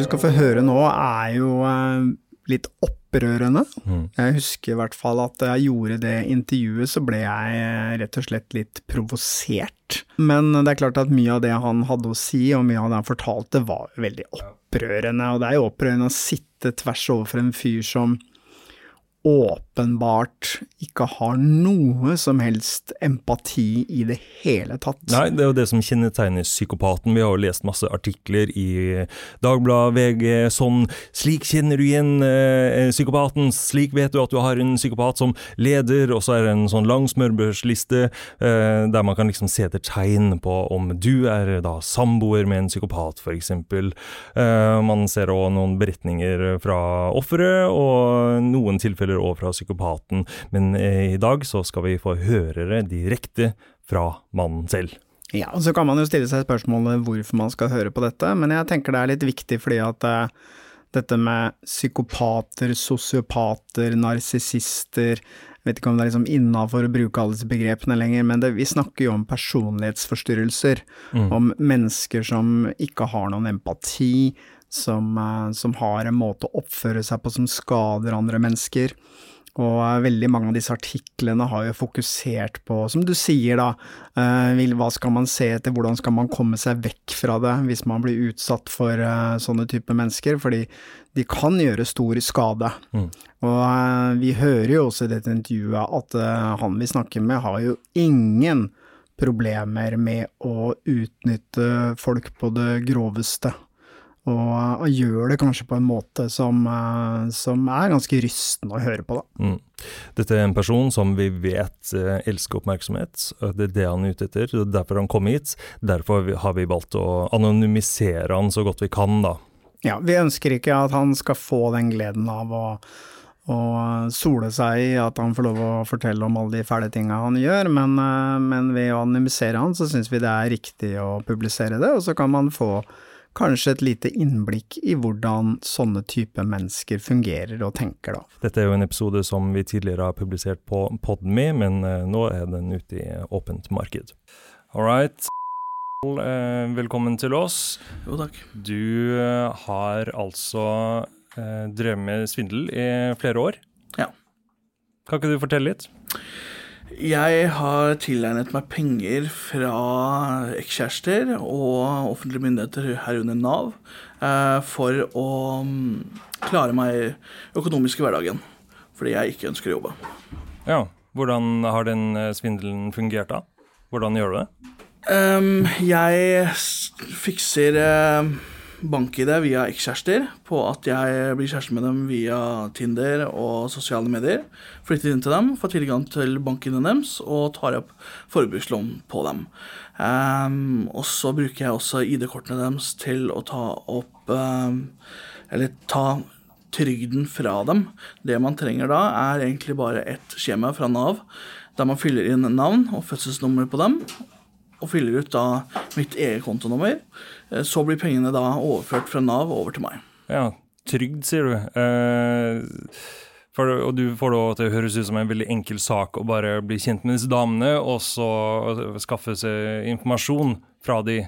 Dere skal få høre nå er jo eh, litt opprørende. Jeg husker i hvert fall at da jeg gjorde det intervjuet, så ble jeg eh, rett og slett litt provosert. Men det er klart at mye av det han hadde å si, og mye av det han fortalte, var veldig opprørende. Og det er jo opprørende å sitte tvers overfor en fyr som åpenbart ikke har noe som helst empati i det hele tatt. Nei, det er jo det som kjennetegner psykopaten. Vi har jo lest masse artikler i Dagbladet, VG, sånn Slik kjenner du igjen eh, psykopaten, slik vet du at du har en psykopat som leder, og så er det en sånn lang smørbrødsliste eh, der man kan liksom se etter tegn på om du er da samboer med en psykopat, eksempel. Eh, man ser òg noen beretninger fra offeret, og noen tilfeller òg fra psykopaten. Men eh, i dag så skal vi få høre det direkte fra mannen selv. Ja, og Så kan man jo stille seg spørsmålet hvorfor man skal høre på dette, men jeg tenker det er litt viktig fordi at eh, dette med psykopater, sosiopater, narsissister jeg vet ikke om det er liksom innafor å bruke alle disse begrepene lenger, men det, vi snakker jo om personlighetsforstyrrelser. Om mennesker som ikke har noen empati, som, eh, som har en måte å oppføre seg på som skader andre mennesker. Og eh, veldig mange av disse artiklene har jo fokusert på, som du sier da, eh, hva skal man se etter, hvordan skal man komme seg vekk fra det hvis man blir utsatt for eh, sånne typer mennesker, fordi de kan gjøre stor skade. Og eh, vi hører jo også i dette intervjuet at han vi snakker med har jo ingen problemer med å utnytte folk på det groveste. Og, og gjør det kanskje på en måte som, eh, som er ganske rystende å høre på, da. Mm. Dette er en person som vi vet eh, elsker oppmerksomhet. og Det er det han er ute etter. og Derfor han kom hit. Derfor har vi valgt å anonymisere han så godt vi kan, da. Ja, vi ønsker ikke at han skal få den gleden av å, og sole seg i at han får lov å fortelle om alle de fæle tinga han gjør, men, eh, men ved å anonymisere han, så syns vi det er riktig å publisere det, og så kan man få kanskje et lite innblikk i hvordan sånne type mennesker fungerer og tenker, da. Dette er jo en episode som vi tidligere har publisert på Podme, men eh, nå er den ute i åpent marked. All right. Eh, Velkommen til oss. Jo, takk. Du eh, har altså drevet med svindel i flere år. Ja. Kan ikke du fortelle litt? Jeg har tilegnet meg penger fra ekskjærester og offentlige myndigheter, herunder Nav, eh, for å mm, klare meg økonomisk i hverdagen. Fordi jeg ikke ønsker å jobbe. Ja. Hvordan har den eh, svindelen fungert da? Hvordan gjør du det? Um, jeg fikser uh, bank-ID via ekskjærester på at jeg blir kjæreste med dem via Tinder og sosiale medier. Flytter inn til dem, får tilgang til bank-ID-en deres og tar opp forbrukslån på dem. Um, og så bruker jeg også ID-kortene deres til å ta opp um, Eller ta trygden fra dem. Det man trenger da, er egentlig bare et skjema fra Nav, der man fyller inn navn og fødselsnummer på dem. Og fyller ut da mitt eget kontonummer. Eh, Så blir pengene da overført fra Nav over til meg. Ja, trygd, sier du. Eh, for, og du får det til å høres ut som en veldig enkel sak å bare bli kjent med disse damene, og så skaffe seg informasjon fra de.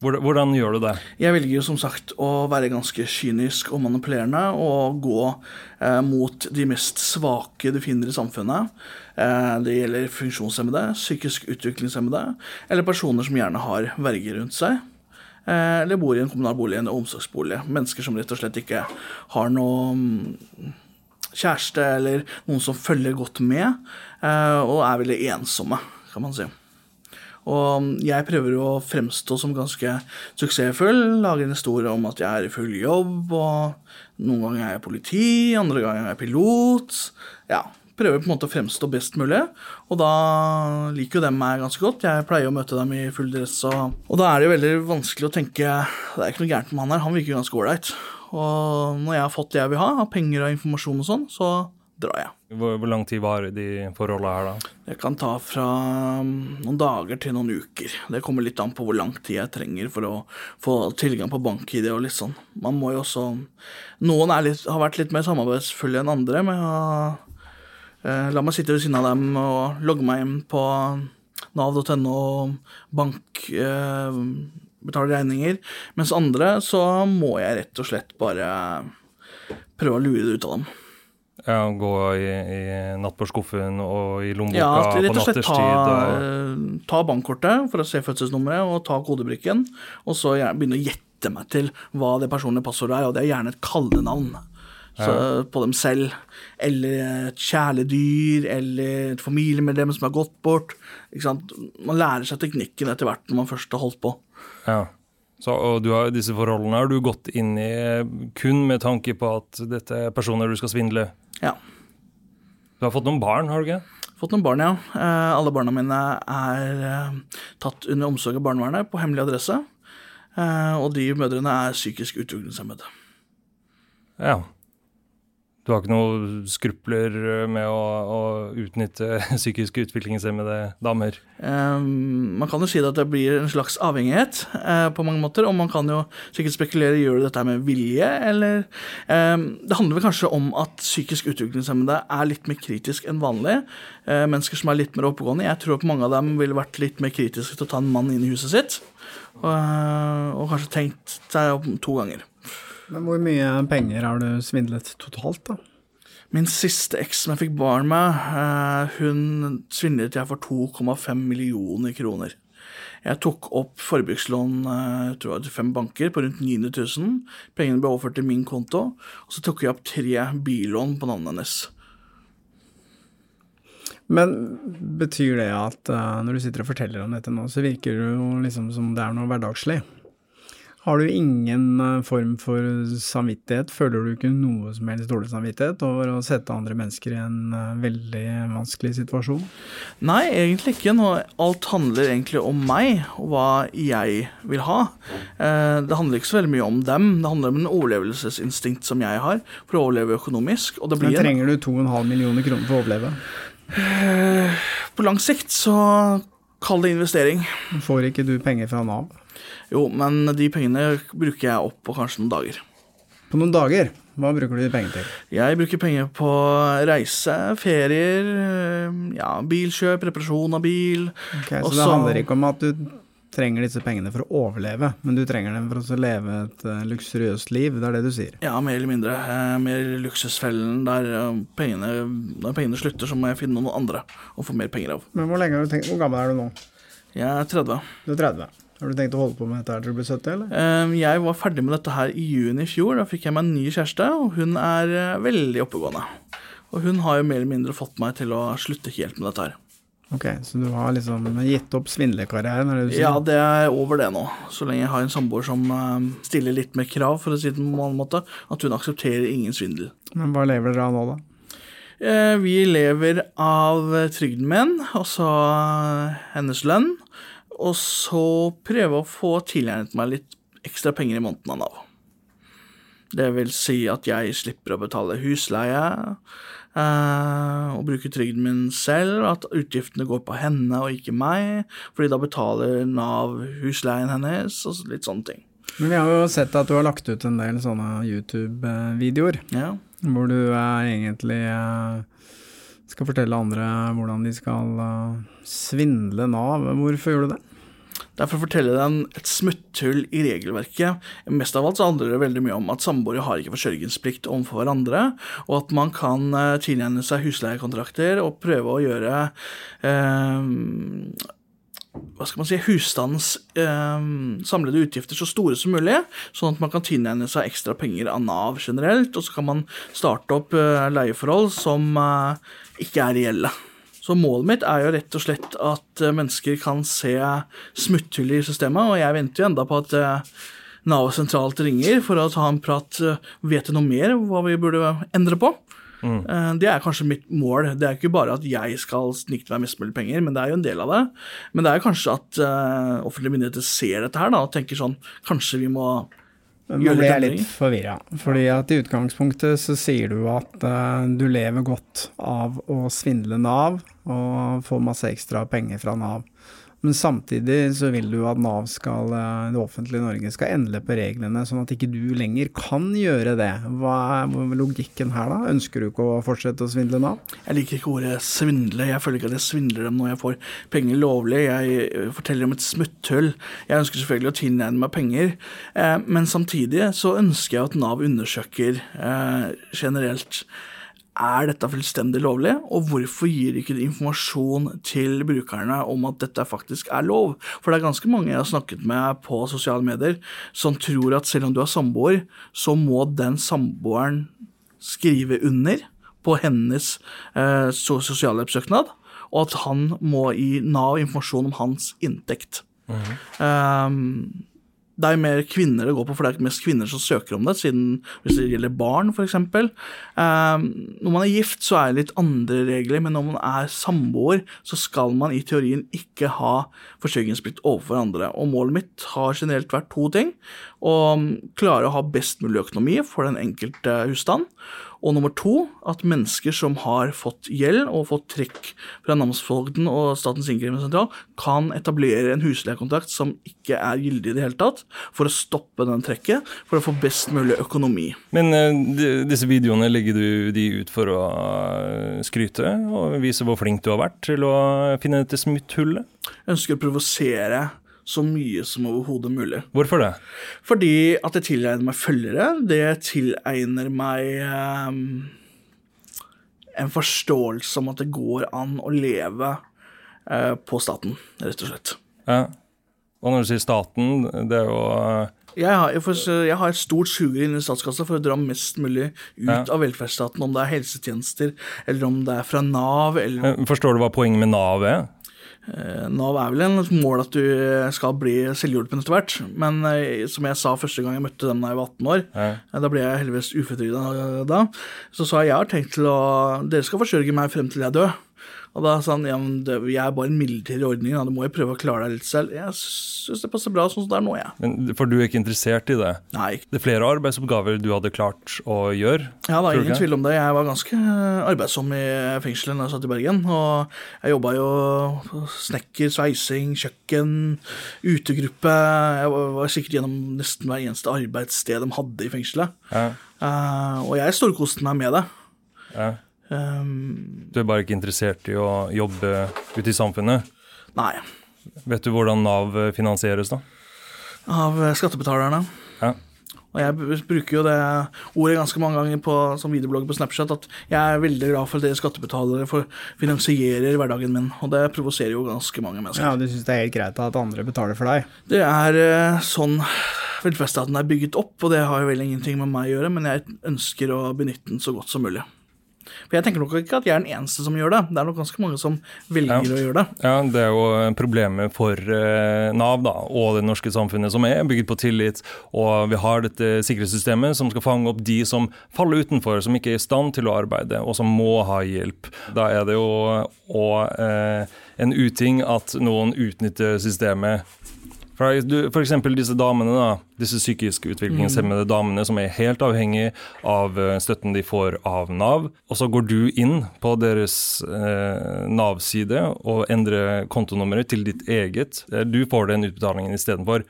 Hvordan, gjør du det? Jeg velger jo som sagt å være ganske kynisk og manipulerende og gå eh, mot de mest svake du finner i samfunnet. Eh, det gjelder funksjonshemmede, psykisk utviklingshemmede eller personer som gjerne har verger rundt seg. Eh, eller bor i en kommunal bolig, en omsorgsbolig. Mennesker som rett og slett ikke har noe mm, kjæreste eller noen som følger godt med, eh, og er veldig ensomme, kan man si. Og jeg prøver å fremstå som ganske suksessfull, lage en historie om at jeg er i full jobb, og noen ganger er jeg politi, andre ganger er jeg pilot. Ja, prøver på en måte å fremstå best mulig, og da liker jo dem meg ganske godt. Jeg pleier å møte dem i full dress, og, og da er det jo veldig vanskelig å tenke Det er ikke noe gærent med han her, han virker ganske ålreit. Og når jeg har fått det jeg vil ha, av penger og informasjon og sånn, så drar jeg. Hvor, hvor lang tid varer de forholdene her, da? Det kan ta fra mm, noen dager til noen uker. Det kommer litt an på hvor lang tid jeg trenger for å få tilgang på bank-ID og litt sånn. Man må jo også Noen er litt, har vært litt mer samarbeidsfulle enn andre med å eh, la meg sitte ved siden av dem og logge meg inn på nav.no og bank eh, betale regninger. Mens andre så må jeg rett og slett bare prøve å lure det ut av dem. Ja, Gå i, i nattbordskuffen og i Ja, lommeboka rett på og slett ta. Ta bankkortet for å se fødselsnummeret og ta kodebrikken, og så begynne å gjette meg til hva det personlige passordet er, og det er gjerne et kallenavn. Så, På dem selv. Eller et kjæledyr, eller et familiemedlem som har gått bort. Man lærer seg teknikken etter hvert når man først har holdt på. ja. Så, og du har, disse forholdene har du gått inn i kun med tanke på at dette er personer du skal svindle. Ja. Du har fått noen barn, har du ikke? Fått noen barn, ja. Eh, alle barna mine er eh, tatt under omsorg av barnevernet på hemmelig adresse. Eh, og de mødrene er psykisk utviklingshemmede. Ja. Du har ikke noe skrupler med å, å utnytte psykisk utviklingshemmede damer? Um, man kan jo si at det blir en slags avhengighet uh, på mange måter, og man kan jo sikkert spekulere gjør du dette med vilje, eller um, Det handler vel kanskje om at psykisk utviklingshemmede er litt mer kritisk enn vanlig. Uh, mennesker som er litt mer oppegående. Jeg tror at mange av dem ville vært litt mer kritiske til å ta en mann inn i huset sitt, eh, og kanskje tenkt seg om to ganger. Men hvor mye penger har du svindlet totalt, da? Min siste eks som jeg fikk barn med, eh, hun svindlet jeg for 2,5 millioner kroner. Jeg tok opp forbrukslån eh, jeg til fem banker på rundt 900 000. Pengene ble overført til min konto, og så tok jeg opp tre billån på navnet hennes. Men betyr det at eh, når du sitter og forteller om dette nå, så virker det jo liksom som det er noe hverdagslig? Har du ingen eh, form for samvittighet? Føler du ikke noe som helst dårlig samvittighet over å sette andre mennesker i en eh, veldig vanskelig situasjon? Nei, egentlig ikke. Alt handler egentlig om meg og hva jeg vil ha. Eh, det handler ikke så veldig mye om dem. Det handler om en overlevelsesinstinkt som jeg har for å overleve økonomisk. Men trenger du 2,5 millioner kroner for å overleve? på lang sikt så kall det investering. Får ikke du penger fra Nav? Jo, men de pengene bruker jeg opp på kanskje noen dager. På noen dager, hva bruker du de pengene til? Jeg bruker penger på reise, ferier, eh, ja, bilkjøp, reparasjon av bil. Ok, så Også, det handler ikke om at du trenger disse pengene for å overleve, men du trenger dem for å leve et eh, luksuriøst liv, det er det du sier? Ja, mer eller mindre. Eh, mer luksusfellen der pengene, når pengene slutter, så må jeg finne noen andre å få mer penger av. Men hvor, lenge har du tenkt, hvor gammel er du nå? Jeg er 30. Du er 30. Har du tenkt å holde på med dette her til du blir 70, eller? Eh, Jeg var ferdig med dette her i juni i fjor. Da fikk jeg meg en ny kjæreste, og hun er eh, veldig oppegående. Og hun har jo mer eller mindre fått meg til å slutte helt med dette her. Ok, så du har liksom gitt opp svindlerkarrieren, er det du sier? Ja, det er over det nå. Så lenge jeg har en samboer som eh, stiller litt mer krav, for å si det på en annen måte. At hun aksepterer ingen svindel. Men hva lever dere av nå, da? Eh, Vi lever av trygden min, altså hennes lønn. Og så prøve å få tilegnet meg litt ekstra penger i måneden av Nav. Det vil si at jeg slipper å betale husleie eh, og bruke trygden min selv, at utgiftene går på henne og ikke meg, fordi da betaler Nav husleien hennes og litt sånne ting. Men vi har jo sett at du har lagt ut en del sånne YouTube-videoer, Ja. hvor du eh, egentlig eh, skal fortelle andre hvordan de skal eh, svindle Nav. Hvorfor gjør du det? Derfor forteller den et smutthull i regelverket. Mest av alt så handler det veldig mye om at samboere har ikke forsørgelsesplikt overfor hverandre, og at man kan eh, seg husleiekontrakter og prøve å gjøre eh, hva skal man si, husstandens eh, samlede utgifter så store som mulig, sånn at man kan tilegne seg ekstra penger av Nav generelt, og så kan man starte opp eh, leieforhold som eh, ikke er reelle. Så målet mitt er jo rett og slett at eh, mennesker kan se smutthull i systemet, og jeg venter jo enda på at eh, Nav sentralt ringer for å ta en prat. eh, Vet du noe mer hva vi burde endre på? Mm. Det er kanskje mitt mål. Det er ikke bare at jeg skal snikte meg mest mulig penger, men det er jo en del av det. Men det er kanskje at uh, offentlige myndigheter ser dette her da, og tenker sånn Kanskje vi må Nå ble jeg litt forvirra. Fordi at i utgangspunktet så sier du at uh, du lever godt av å svindle Nav og få masse ekstra penger fra Nav. Men samtidig så vil du at Nav skal, eh, det offentlige Norge skal endre på reglene, sånn at ikke du lenger kan gjøre det. Hva er logikken her da? Ønsker du ikke å fortsette å svindle Nav? Jeg liker ikke ordet svindle. Jeg føler ikke at jeg svindler dem når jeg får penger lovlig. Jeg eh, forteller om et smutthull. Jeg ønsker selvfølgelig å tilnærme meg penger, eh, men samtidig så ønsker jeg at Nav undersøker generelt. Er dette fullstendig lovlig, og hvorfor gir de ikke informasjon til brukerne om at dette faktisk er lov? For det er ganske mange jeg har snakket med på sosiale medier som tror at selv om du er samboer, så må den samboeren skrive under på hennes eh, so- sosialhjelpssøknad, og at han må gi Nav informasjon om hans inntekt. Um, det er mer kvinner det går på, for det er mest kvinner som søker om det, siden hvis det gjelder barn, f.eks. Um, når man er gift, så er det litt andre regler, men når man er samboer, så skal man i teorien ikke ha forsørgingsplikt overfor andre. Og målet mitt har generelt vært to ting. Å klare å ha best mulig økonomi for den enkelte husstand. Og nummer to, at mennesker som har fått gjeld og fått trekk fra namsfogden og Statens innkrevingssentral, kan etablere en husleiekontrakt som ikke er gyldig i det hele tatt, for å stoppe den trekket, for å få best mulig økonomi. Men eh, de- disse videoene legger du de ut for å eh, skryte og vise hvor flink du har vært til å finne dette smutthullet? Jeg ønsker å provosere så mye som overhodet mulig. Hvorfor det? Fordi at det tilegner meg følgere, det tilegner meg um, en forståelse om at det går an å leve uh, på staten, rett og slett. Ja. Og når du sier staten, det er jo eh, Jeg har, jeg, har et stort sugerør inni statskassa for å dra mest mulig ut Ja. av velferdsstaten, om det er helsetjenester, eller om det er fra Nav, eller eh, Forstår du hva poenget med Nav er? Eh, Nav er vel en mål at du skal bli selvhjulpen etter hvert, men eh, som jeg sa første gang jeg møtte dem da jeg var 18 år, Ja. eh, da ble jeg heldigvis uføretrygda da, så sa jeg jeg har tenkt til å Dere skal forsørge meg frem til jeg dør. Og da sa han ja, men det, jeg er bare en midlertidig ordning, da. du må jo prøve å klare deg litt selv. Jeg syns det passer bra sånn som det er nå, jeg. Men, for du er ikke interessert i det? Nei. Det er flere arbeidsoppgaver du hadde klart å gjøre? Ja, det er ingen tvil om det. Jeg var ganske arbeidsom i fengselet da jeg satt i Bergen. Og jeg jobba jo snekker, sveising, kjøkken, utegruppe. Jeg var var sikkert gjennom nesten hver eneste arbeidssted de hadde i fengselet. Ja. Uh, og jeg storkoste meg med det. Ja. Um, Du er bare ikke interessert i å jobbe ute i samfunnet? nei. Vet du hvordan Nav finansieres, da? Av skattebetalerne. Ja. Og jeg bruker jo det ordet ganske mange ganger på, som videoblogg på Snapchat, at jeg er veldig glad for at dere skattebetalere for finansierer hverdagen min. Og det provoserer jo ganske mange mennesker. Ja, du syns det er helt greit at andre betaler for deg? Det er eh, sånn velferdsstaten er bygget opp, og det har jo vel ingenting med meg å gjøre, men jeg ønsker å benytte den så godt som mulig. For jeg tenker nok ikke at jeg er den eneste som gjør det. Det er nok ganske mange som velger Ja. å gjøre det. Ja, Det er jo problemet for eh, Nav da, og det norske samfunnet, som er bygget på tillit. Og vi har dette sikkerhetssystemet som skal fange opp de som faller utenfor, som ikke er i stand til å arbeide, og som må ha hjelp. Da er det jo òg eh, en uting at noen utnytter systemet For, du, for eksempel disse damene, da, disse psykisk utviklingshemmede damene som er helt avhengig av eh, støtten de får av Nav. Og så går du inn på deres eh, Nav-side og endrer kontonummeret til ditt eget. Eh, Du får den utbetalingen istedenfor,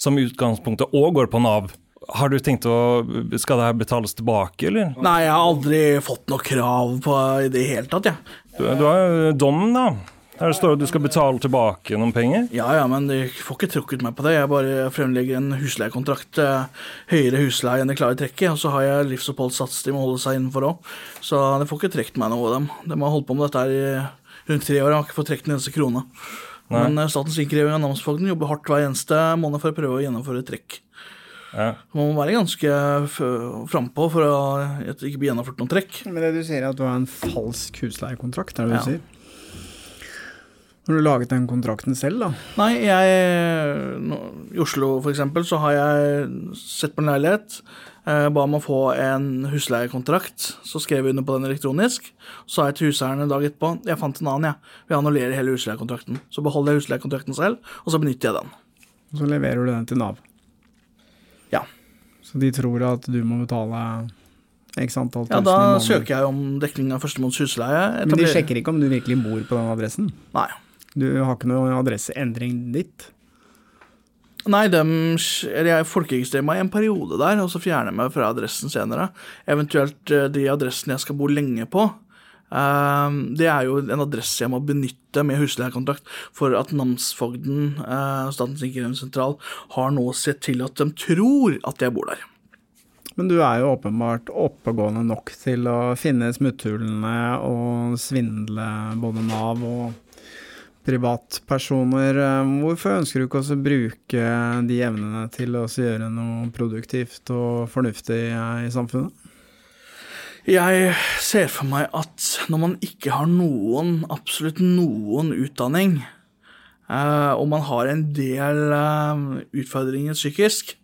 som i utgangspunktet òg går på Nav. Har du tenkt å Skal det her betales tilbake, eller? Nei, jeg har aldri fått noe krav på i det hele tatt, jeg. Du, du har jo dommen, da. Her står det at du skal betale tilbake noen penger. Ja ja, men de får ikke trukket meg på det. Jeg bare fremlegger en husleiekontrakt. eh, Høyere husleie enn det klarer trekket. Og så har jeg livsoppholdssats de må holde seg innenfor òg. Så de får ikke trukket meg noe av dem. De har holdt på med dette her i rundt tre år. Jeg har ikke fått trukket en eneste krone. Nei. Men eh, Statens innkreving av namsfogden jobber hardt hver eneste måned for å prøve å gjennomføre trekk. Ja. Man må være ganske frampå for å ikke bli gjennomført noen trekk. Men det du sier er at du har en falsk husleiekontrakt, er det du Ja. sier? Har du laget den kontrakten selv, da? Nei, jeg nå, I Oslo for eksempel så har jeg sett på en leilighet. Eh, ba om å få en husleiekontrakt. Så skrev jeg under på den elektronisk. Så sa jeg til huseieren en dag etterpå jeg fant en annen, jeg. vi annullerer hele husleiekontrakten. Så beholder jeg husleiekontrakten selv, og så benytter jeg den. Og så leverer du den til Nav. Ja. Så de tror at du må betale antall Ja, Da søker jeg om dekning av førstemåneds husleie. Men de sjekker ikke om du virkelig bor på den adressen? Nei. Du har ikke noe adresseendring ditt? Nei, dem, jeg folkeregistrerer meg i en periode der, og så fjerner jeg meg fra adressen senere. Eventuelt eh, de adressene jeg skal bo lenge på. eh, det er jo en adresse jeg må benytte med husleiekontrakt for at namsfogden, eh, Statens innkrevingssentral, har nå sett til at de tror at jeg bor der. Men du er jo åpenbart oppegående nok til å finne smutthullene og svindle både Nav og privatpersoner. Eh, Hvorfor ønsker du ikke også å bruke de evnene til å gjøre noe produktivt og fornuftig eh, i samfunnet? Jeg ser for meg at når man ikke har noen, absolutt noen utdanning, eh, og man har en del utfordringer psykisk,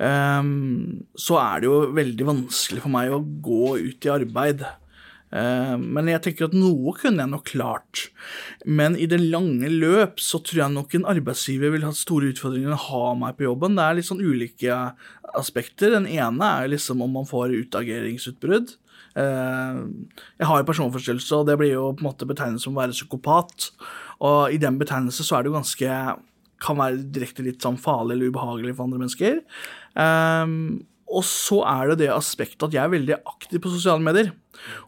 så er det jo veldig vanskelig for meg å gå ut i arbeid. Eh, men jeg tenker at noe kunne jeg nok klart. Men i det lange løp så tror jeg nok en arbeidsgiver vil ha store utfordringer med å ha meg på jobben. Det er litt sånn ulike aspekter. Den ene er liksom om man får utageringsutbrudd. Eh, Jeg har jo personforstyrrelse, og det blir jo på en måte betegnet som å være psykopat. Og i den betegnelse så er det jo ganske kan være direkte litt sånn farlig eller ubehagelig for andre mennesker. Ehm, og så er det det aspektet at jeg er veldig aktiv på sosiale medier.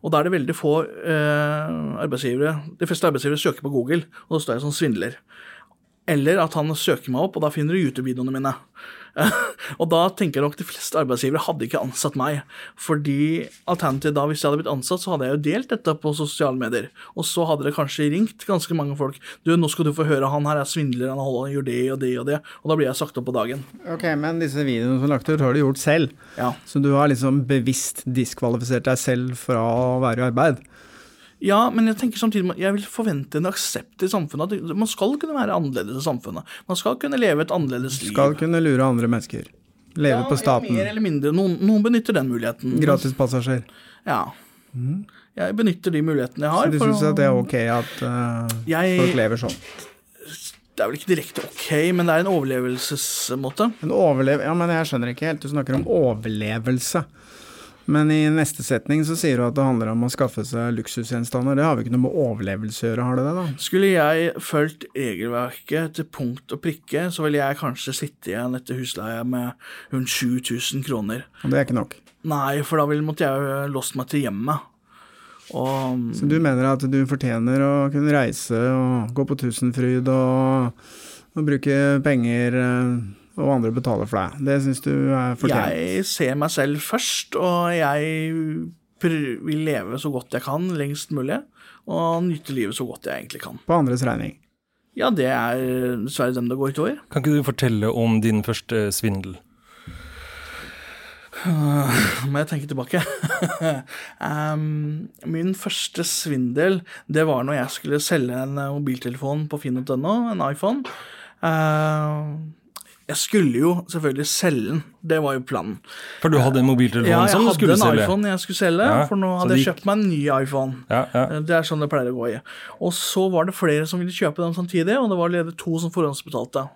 Og da er det veldig få eh, arbeidsgivere De fleste arbeidsgivere søker på Google, og da står jeg som svindler. Eller at han søker meg opp, og da finner du YouTube-videoene mine. og da tenker jeg nok de fleste arbeidsgivere hadde ikke ansatt meg. Fordi alternativet da, hvis jeg hadde blitt ansatt, så hadde jeg jo delt dette på sosiale medier. Og så hadde det kanskje ringt ganske mange folk. Du, nå skal du få høre, han her er svindler, han holder, han gjør det og det og det. Og da blir jeg sagt opp på dagen. Ok, men disse videoene som er lagt ut, har du gjort selv. Ja. Så du har liksom bevisst diskvalifisert deg selv fra å være i arbeid. Ja, men jeg tenker samtidig jeg vil forvente en aksept i samfunnet. At man skal kunne være annerledes i samfunnet. Man skal kunne leve et annerledes liv. Skal kunne lure andre mennesker. Leve ja, på staten. Mer eller mindre. Noen, noen benytter den muligheten. Gratispassasjer. Ja. Jeg benytter de mulighetene jeg har. Så du syns at det er ok at uh, Jeg- folk lever sånn? Det er vel ikke direkte ok, men det er en overlevelsesmåte. En overlev... Ja, men jeg skjønner ikke helt. Du snakker om overlevelse. Men i neste setning så sier du at det handler om å skaffe seg luksusgjenstander. Det har vi ikke noe med overlevelse å gjøre, har det det, da? Skulle jeg fulgt regelverket til punkt og prikke, så ville jeg kanskje sitte igjen etter husleie med rundt 7000 kroner. Og det er ikke nok. Nei, for da ville måtte jeg låst meg til hjemmet. Og Så du mener at du fortjener å kunne reise og gå på Tusenfryd og, og bruke penger eh, og andre betaler for deg. Det syns du er fortjent. jeg ser meg selv først, og jeg vil leve så godt jeg kan lengst mulig. Og nyte livet så godt jeg egentlig kan. På andres regning. Ja, det er dessverre dem det går utover. Kan ikke du fortelle om din første svindel? Må jeg tenke tilbake. um, min første svindel, det var når jeg skulle selge en mobiltelefon på finn.no, en iPhone. Uh, jeg skulle jo selvfølgelig selge den, det var jo planen. For du hadde en mobiltelefon Ja, jeg som du hadde en iPhone jeg skulle selge, Ja, for nå hadde gikk... jeg kjøpt meg en ny iPhone. Ja, ja. Eh, Det er sånn det pleier å gå i. Og så var det flere som ville kjøpe den samtidig, og det var allerede to som forhåndsbetalte.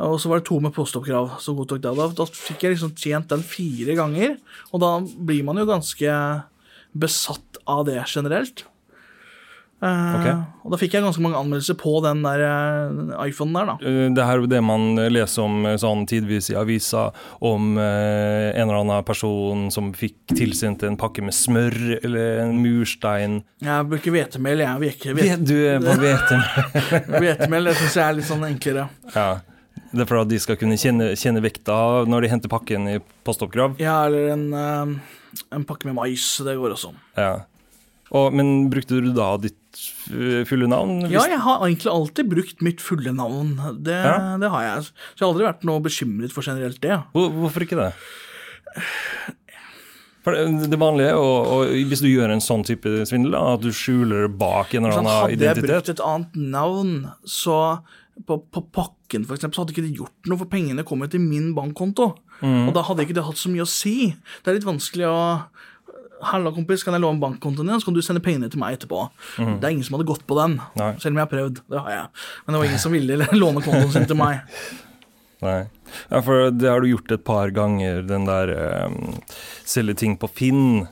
Og så var det to med postoppkrav som godtok det. Da, da fikk jeg liksom tjent den fire ganger, og da blir man jo ganske besatt av det generelt. Eh, Ok. Og da fikk jeg ganske mange anmeldelser på den der eh, iPhonen der, da. Eh, Det er det man leser om sånn tidvis i avisa, om en eller annen person som fikk tilsendt en pakke med smør eller en murstein. Jeg bruker hvetemel, jeg. Vet, vet, Vet du er på hvete? hvetemel det syns jeg er litt sånn enklere. Ja. Det er for at de skal kunne kjenne, kjenne vekta når de henter pakken i postoppgrav? Ja, eller en, en pakke med mais. Det går også. Ja. Og, men brukte du da ditt fulle navn? Ja, jeg har egentlig alltid brukt mitt fulle navn. Det, Ja. det har jeg. Så jeg har aldri vært noe bekymret for generelt det. Hvor, hvorfor ikke det? For det vanlige, og, og hvis du gjør en sånn type svindel, at du skjuler bak en eller annen annen hadde jeg brukt et annet navn, så på, på pakken for eksempel, så hadde ikke det gjort noe, for pengene kommer til min bankkonto. Mm. Og da hadde ikke det hatt så mye å si. Det er litt vanskelig å Halla, kompis, kan jeg låne bankkontoen din, så kan du sende pengene til meg etterpå. Mm. Det er ingen som hadde gått på den, Nei. selv om jeg har prøvd. Det har jeg. Men det var ingen som ville låne kontoen sin til meg. Nei. Ja, for det har du gjort et par ganger, den der um, selge ting på Finn.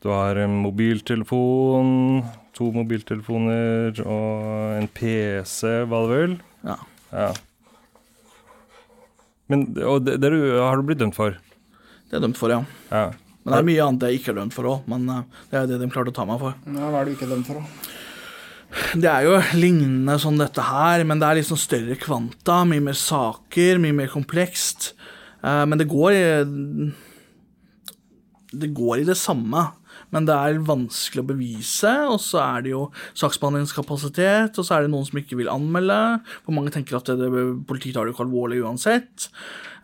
Du har en mobiltelefon, to mobiltelefoner og en PC, var det vel? Ja. Ja. Men, og det, det har du blitt dømt for? Det er dømt for, ja. Ja. Men det er mye annet jeg ikke er dømt for òg. Men eh, det er jo det de klarte å ta meg for. Ja, hva er du ikke dømt for, da? Det er jo lignende som dette her, men det er liksom større kvanta. Mye mer saker, mye mer komplekst. Eh, men det går i Det går i det samme. Men det er vanskelig å bevise, og så er det jo saksbehandlingskapasitet, og så er det noen som ikke vil anmelde. For mange tenker at det, det, politiet tar det ikke alvorlig uansett.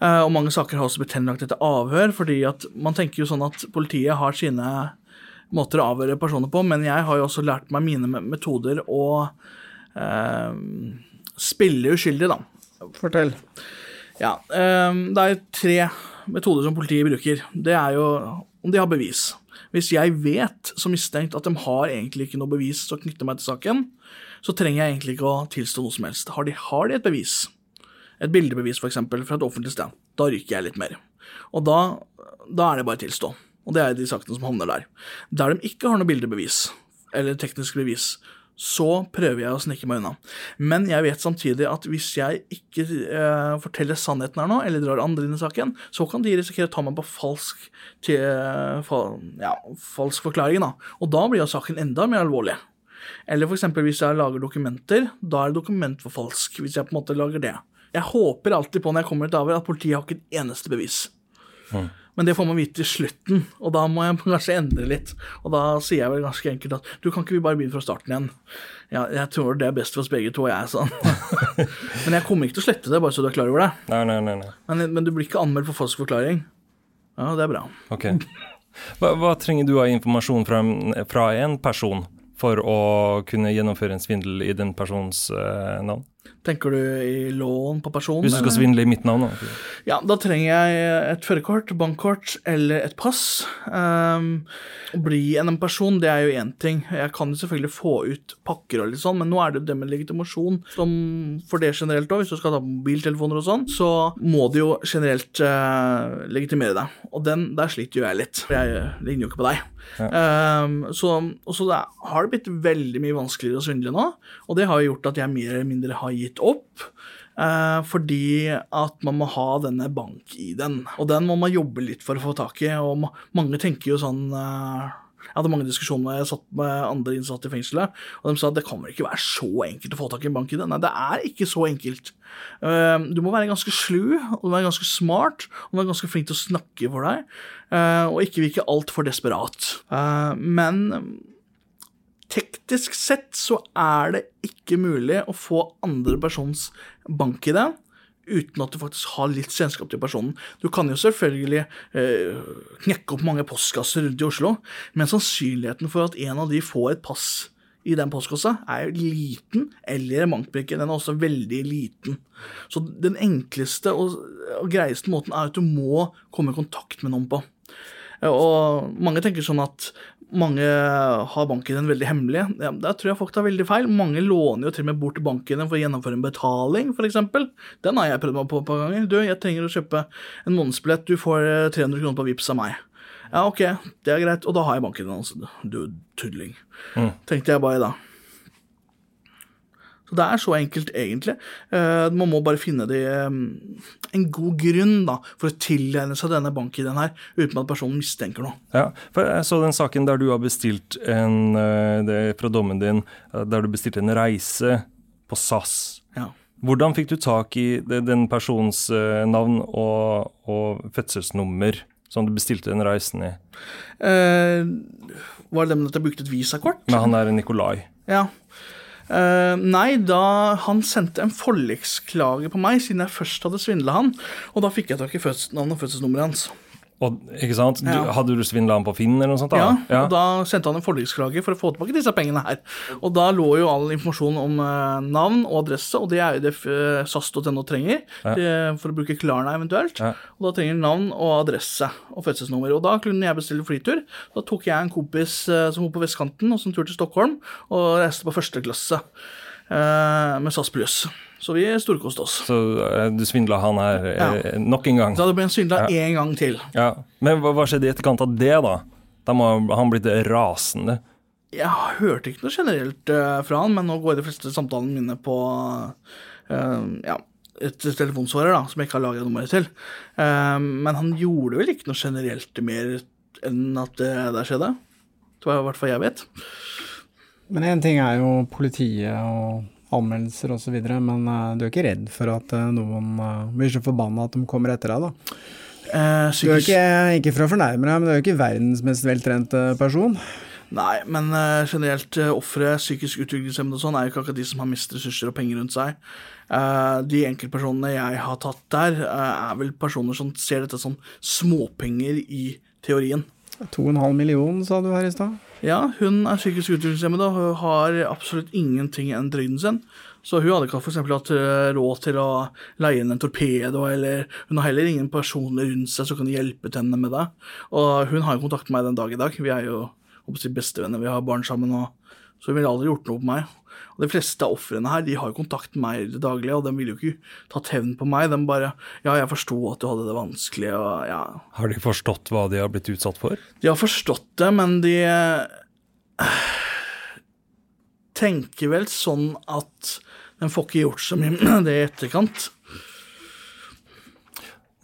Eh, og mange saker har også blitt henlagt etter avhør, fordi at man tenker jo sånn at politiet har sine måter å avhøre personer på, men jeg har jo også lært meg mine metoder å eh, spille uskyldig, da. Fortell. Ja, eh, det er tre metoder som politiet bruker. Det er jo om de har bevis. Hvis jeg vet som mistenkt at de har egentlig ikke noe bevis som knytter meg til saken, så trenger jeg egentlig ikke å tilstå noe som helst. Har de, har de et bevis, et bildebevis f.eks. fra et offentlig sted, da ryker jeg litt mer. Og da, da er det bare å tilstå. Og det er de sakene som havner der. Der de ikke har noe bildebevis, eller teknisk bevis, så prøver jeg å snike meg unna. Men jeg vet samtidig at hvis jeg ikke eh, forteller sannheten her nå, eller drar andre inn i saken, så kan de risikere å ta meg på falsk, til, fal, ja, falsk forklaring. Da. Og da blir jo saken enda mer alvorlig. Eller for eksempel hvis jeg lager dokumenter, da er det dokumentforfalsk. Hvis jeg på en måte lager det. Jeg håper alltid på når jeg kommer til avhør, at politiet har ikke et eneste bevis. Men det får man vite til slutten, og da må jeg kanskje endre litt. Og da sier jeg vel ganske enkelt at du kan ikke vi bare begynne fra starten igjen? Ja, jeg tror det er best for oss begge to, og jeg, sånn. men jeg kommer ikke til å slette det, bare så du er klar over det. Nei, nei, nei. nei. Men, men du blir ikke anmeldt for falsk forklaring. Ja, det er bra. Ok. Hva, hva trenger du av informasjon fra, fra en person for å kunne gjennomføre en svindel i den persons uh, navn? Tenker du i lån på personen? Hvis du skal eller? svindle i mitt navn, da. Ja, da trenger jeg et førerkort, bankkort eller et pass. Um, å bli en person, det er jo én ting. Jeg kan jo selvfølgelig få ut pakker og litt sånn, men nå er det jo det med legitimasjon som for det generelt òg. Hvis du skal ta mobiltelefoner og sånn, så må du jo generelt uh, legitimere deg. Og den, der sliter jo jeg litt. Jeg ligner jo ikke på deg. Um, så så det har det blitt veldig mye vanskeligere å svindle nå, og det har gjort at jeg mer eller mindre har gitt opp. Uh, fordi at man må ha denne bank-ID-en. Og den må man jobbe litt for å få tak i. Og ma mange tenker jo sånn eh, Jeg hadde mange diskusjoner når jeg satt med andre innsatte i fengselet, og de sa at det kan vel ikke være så enkelt å få tak i en bank i det. Nei, det er ikke så enkelt. Eh, du må være ganske slu, og du må være ganske smart, og du må være ganske flink til å snakke for deg, eh, og ikke virke altfor desperat. Eh, men teknisk sett så er det ikke mulig å få andre persons bank-ID uten at du faktisk har litt kjennskap til personen. Du kan jo selvfølgelig eh, knekke opp mange postkasser rundt i Oslo, men sannsynligheten for at en av de får et pass i den postkassa, er liten, eller en bankbrikke. Den er også veldig liten. Så den enkleste og, og greieste måten er at du må komme i kontakt med noen på. Og mange tenker sånn at mange har banken veldig hemmelig. Ja, der tror jeg folk tar veldig feil. Mange låner jo til og med bort banken for å gjennomføre en betaling, f.eks. Den har jeg prøvd meg på et par ganger. Du, jeg trenger å kjøpe en månedsbillett, du får eh, 300 kroner på Vipps av meg. Ja, ok, det er greit. Og da har jeg banken din, altså. Du tulling. Tenkte jeg bare da. Så det er så enkelt, egentlig. Eh, man må bare finne de, eh, en god grunn da, for å tilegne seg denne bank-ID-en her, uten at personen mistenker noe. Ja, for jeg så den saken der du har bestilt en eh, fra dommen din, der du bestilte en reise på SAS. Ja. Hvordan fikk du tak i den persons navn og, og fødselsnummer som du bestilte den reisen i? Eh, var det det med at jeg brukte et visakort? Men han er Nikolai. Ja. Eh, nei, da han sendte en forliksklage på meg, siden jeg først hadde svindla han. Og da fikk jeg tak i fødselsnavnet og fødselsnummeret hans. Og, ikke sant? Du, Ja. Hadde du svindla han på Finn eller noe sånt? da? Ja, og da sendte han en forliksklage for å få tilbake disse pengene her. Og da lå jo all informasjon om eh, navn og adresse, og det er jo det eh, SAS.no trenger Ja. for å bruke Klarna eventuelt. Ja. Og da trenger navn og adresse og fødselsnummer. Og da kunne jeg bestille flytur. Da tok jeg en kompis eh, som bor på vestkanten, og som tur til Stockholm, og reiste på første klasse eh, med SAS Pluss. Så vi storkoste oss. Så eh, du svindla han her ja. nok en gang? Så hadde blitt svindla Ja. én gang til. Ja. Men hva, hva skjedde i etterkant av det, da? Da må han blitt rasende. Jeg hørte ikke noe generelt uh, fra han, men nå går de fleste samtalene mine på uh, ja, et telefonsvarer da, som jeg ikke har lagra nummeret til. Uh, men han gjorde vel ikke noe generelt mer enn at det der skjedde. Det var i hvert fall jeg vet. Men én ting er jo politiet og anmeldelser osv., men eh, du er ikke redd for at eh, noen eh, blir så forbanna at de kommer etter deg, da? Eh, Du er ikke, ikke for å fornærme deg, men du er jo ikke verdens mest veltrente person. Nei, men generelt ofre psykisk utviklingshemmede og sånn er jo ikke akkurat de som har mest ressurser og penger rundt seg. De enkeltpersonene jeg har tatt der, er vel personer som ser dette som småpenger i teorien. To og en halv million, sa du her i stad. Ja, hun er psykisk utviklingshemmet og har absolutt ingenting enn trygden sin. Så hun hadde ikke eksempel hatt eh, råd til å leie inn en torpedo, eller hun har heller ingen personer rundt seg som kan hjelpe henne med det. Og hun har jo kontakt med meg den dag i dag. Vi er jo bestevenner, vi har barn sammen, og, så hun ville aldri gjort noe på meg. Og De fleste av ofrene her de har jo kontakt med meg daglige, og de ville jo ikke tatt hevn på meg. De bare Ja, jeg forsto at du hadde det vanskelig, og ja Har de forstått hva de har blitt utsatt for? de har forstått det, men de tenker vel sånn at de får ikke gjort så mye med det i etterkant.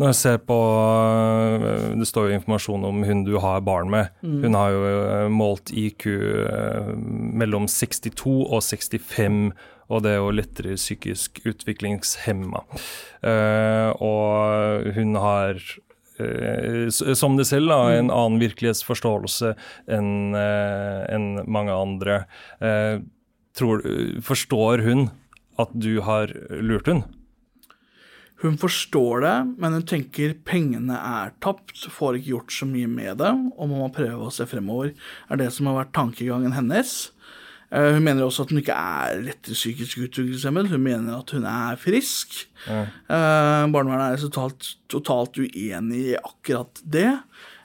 Når jeg ser på øh, Det står jo informasjon om hun du har barn med. Mm. Hun har jo øh, målt IQ øh, mellom 62 og 65, og det er jo lettere psykisk utviklingshemma. Eh, og hun har eh, som det selv, da, en annen virkelighetsforståelse enn en mange andre. Eh, tror, forstår hun at du har lurt hun? Hun forstår det, men hun tenker pengene er tapt, får ikke gjort så mye med det, og man må prøve å se fremover, er det som har vært tankegangen hennes. Eh, Hun mener også at hun ikke er lettere psykisk utviklingshemmet, hun mener at hun er frisk. Ja. Eh, Barnevernet er totalt, totalt uenig i akkurat det.